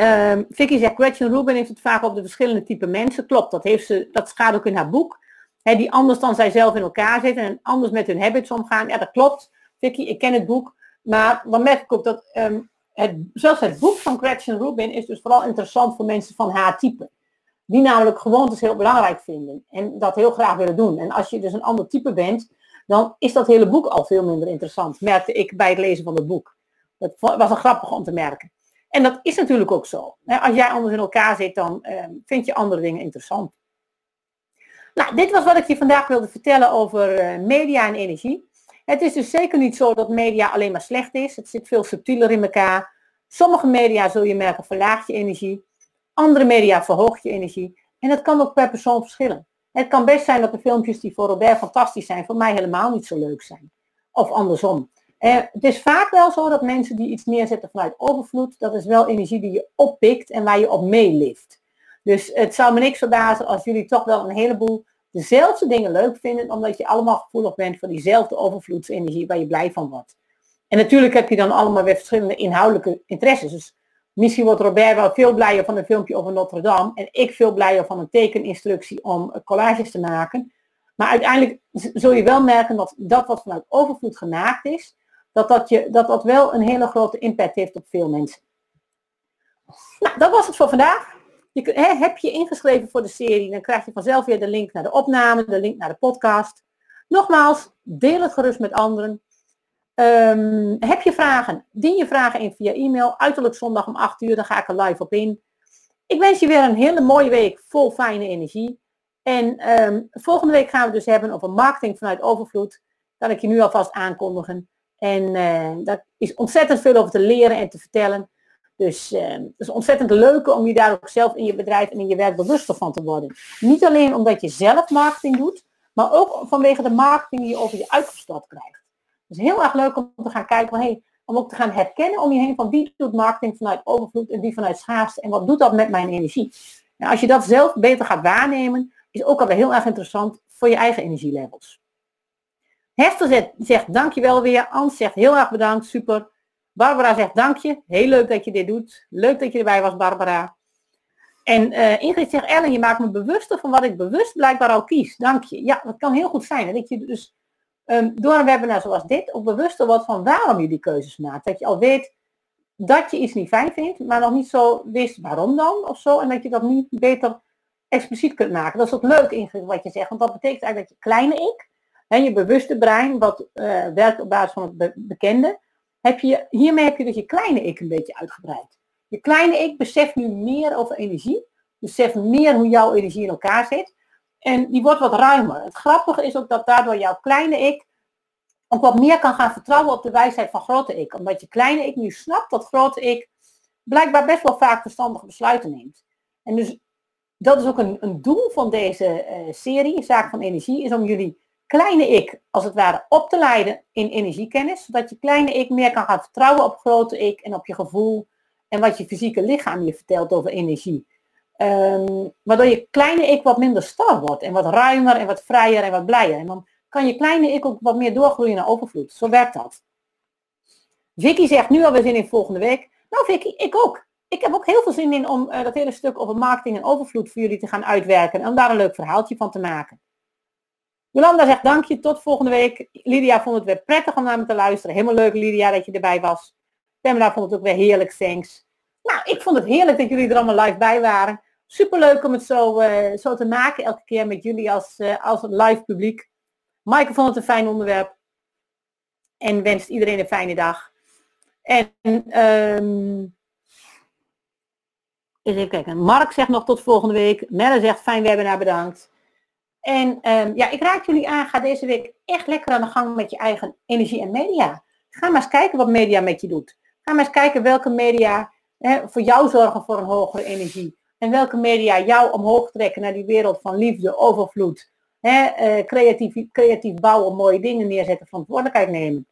Um, Vicky zegt, Gretchen Rubin heeft het vaak op de verschillende type mensen. Klopt, dat, heeft ze, dat gaat ook in haar boek. die anders dan zijzelf in elkaar zitten en anders met hun habits omgaan. Ja, dat klopt. Vicky, ik ken het boek. Maar dan merk ik ook dat um, het, zelfs het boek van Gretchen Rubin is dus vooral interessant voor mensen van haar type. Die namelijk gewoontes heel belangrijk vinden en dat heel graag willen doen. En als je dus een ander type bent, dan is dat hele boek al veel minder interessant, merkte ik bij het lezen van het boek. Dat was een grappig om te merken. En dat is natuurlijk ook zo. Als jij anders in elkaar zit, dan uh, vind je andere dingen interessant. Nou, dit was wat ik je vandaag wilde vertellen over uh, media en energie. Het is dus zeker niet zo dat media alleen maar slecht is. Het zit veel subtieler in elkaar. Sommige media, zul je merken, verlaagt je energie. Andere media verhoogt je energie. En dat kan ook per persoon verschillen. Het kan best zijn dat de filmpjes die voor Robert fantastisch zijn, voor mij helemaal niet zo leuk zijn. Of andersom. Eh, het is vaak wel zo dat mensen die iets neerzetten vanuit overvloed, dat is wel energie die je oppikt en waar je op meelift. Dus het zou me niks verbazen als jullie toch wel een heleboel dezelfde dingen leuk vinden, omdat je allemaal gevoelig bent voor diezelfde overvloedsenergie waar je blij van wordt. En natuurlijk heb je dan allemaal weer verschillende inhoudelijke interesses. Dus misschien wordt Robert wel veel blijer van een filmpje over Notre Dame en ik veel blijer van een tekeninstructie om collages te maken. Maar uiteindelijk zul je wel merken dat dat wat vanuit overvloed gemaakt is, dat dat, je, dat dat wel een hele grote impact heeft op veel mensen. Nou, dat was het voor vandaag. Je, heb je ingeschreven voor de serie, dan krijg je vanzelf weer de link naar de opname, de link naar de podcast. Nogmaals, deel het gerust met anderen. Um, heb je vragen? Dien je vragen in via e-mail. Uiterlijk zondag om 8 uur, dan ga ik er live op in. Ik wens je weer een hele mooie week vol fijne energie. En um, volgende week gaan we dus hebben over marketing vanuit overvloed. Kan ik je nu alvast aankondigen. En uh, daar is ontzettend veel over te leren en te vertellen. Dus uh, het is ontzettend leuk om je daar ook zelf in je bedrijf en in je werk bewuster van te worden. Niet alleen omdat je zelf marketing doet, maar ook vanwege de marketing die je over je uitgestort krijgt. Het is heel erg leuk om te gaan kijken, van, hey, om ook te gaan herkennen om je heen van wie doet marketing vanuit overvloed en wie vanuit schaarste en wat doet dat met mijn energie. Nou, als je dat zelf beter gaat waarnemen, is ook alweer heel erg interessant voor je eigen energielevels. Hester zegt, zegt dankjewel weer. Ans zegt heel erg bedankt, super. Barbara zegt dank je, heel leuk dat je dit doet. Leuk dat je erbij was, Barbara. En uh, Ingrid zegt, Ellen, je maakt me bewuster van wat ik bewust blijkbaar al kies. Dank je. Ja, dat kan heel goed zijn. Dat je dus um, door een webinar zoals dit ook bewuster wordt van waarom je die keuzes maakt. Dat je al weet dat je iets niet fijn vindt, maar nog niet zo wist waarom dan of zo. En dat je dat nu beter expliciet kunt maken. Dat is ook leuk, Ingrid, wat je zegt. Want dat betekent eigenlijk dat je kleine ik, en je bewuste brein, wat uh, werkt op basis van het bekende, heb je, hiermee heb je dus je kleine ik een beetje uitgebreid. Je kleine ik beseft nu meer over energie, beseft meer hoe jouw energie in elkaar zit. En die wordt wat ruimer. Het grappige is ook dat daardoor jouw kleine ik ook wat meer kan gaan vertrouwen op de wijsheid van grote ik. Omdat je kleine ik nu snapt dat grote ik blijkbaar best wel vaak verstandige besluiten neemt. En dus dat is ook een, een doel van deze uh, serie, Zaak van Energie, is om jullie kleine ik als het ware op te leiden in energiekennis. Zodat je kleine ik meer kan gaan vertrouwen op grote ik en op je gevoel en wat je fysieke lichaam je vertelt over energie. Ehm, waardoor je kleine ik wat minder star wordt en wat ruimer en wat vrijer en wat blijer. En dan kan je kleine ik ook wat meer doorgroeien naar overvloed. Zo werkt dat. Vicky zegt nu alweer zin in volgende week. Nou Vicky, ik ook. Ik heb ook heel veel zin in om uh, dat hele stuk over marketing en overvloed voor jullie te gaan uitwerken. En om daar een leuk verhaaltje van te maken. Jolanda zegt dank je, tot volgende week. Lydia vond het weer prettig om naar me te luisteren. Helemaal leuk Lydia dat je erbij was. Pamela vond het ook weer heerlijk, thanks. Nou, ik vond het heerlijk dat jullie er allemaal live bij waren. Superleuk om het zo, uh, zo te maken elke keer met jullie als, uh, als live publiek. Maaike vond het een fijn onderwerp. En wenst iedereen een fijne dag. En um, even kijken. Mark zegt nog tot volgende week. Melle zegt fijn webinar bedankt. En um, ja, ik raad jullie aan, ga deze week echt lekker aan de gang met je eigen energie en media. Ga maar eens kijken wat media met je doet. Ga maar eens kijken welke media hè, voor jou zorgen voor een hogere energie. En welke media jou omhoog trekken naar die wereld van liefde, overvloed. Hè, eh, creatief, creatief bouwen, mooie dingen neerzetten, verantwoordelijkheid nemen.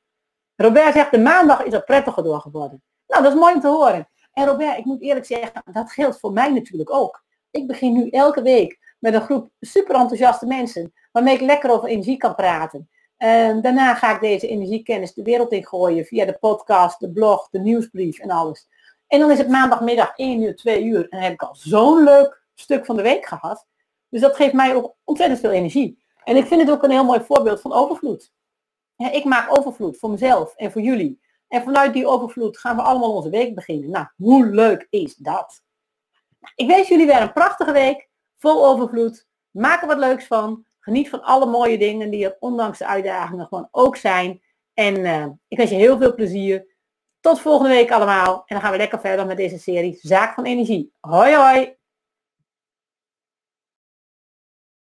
Robert zegt, de maandag is er prettiger door geworden. Nou, dat is mooi om te horen. En Robert, ik moet eerlijk zeggen, dat geldt voor mij natuurlijk ook. Ik begin nu elke week met een groep super enthousiaste mensen, waarmee ik lekker over energie kan praten. Uh, daarna ga ik deze energiekennis de wereld in gooien via de podcast, de blog, de nieuwsbrief en alles. En dan is het maandagmiddag 1 uur, 2 uur en dan heb ik al zo'n leuk stuk van de week gehad. Dus dat geeft mij ook ontzettend veel energie. En ik vind het ook een heel mooi voorbeeld van overvloed. Ja, ik maak overvloed voor mezelf en voor jullie. En vanuit die overvloed gaan we allemaal onze week beginnen. Nou, hoe leuk is dat? Ik wens jullie weer een prachtige week, vol overvloed. Maak er wat leuks van. Geniet van alle mooie dingen die er ondanks de uitdagingen gewoon ook zijn. En uh, ik wens je heel veel plezier. Tot volgende week allemaal. En dan gaan we lekker verder met deze serie Zaak van Energie. Hoi hoi!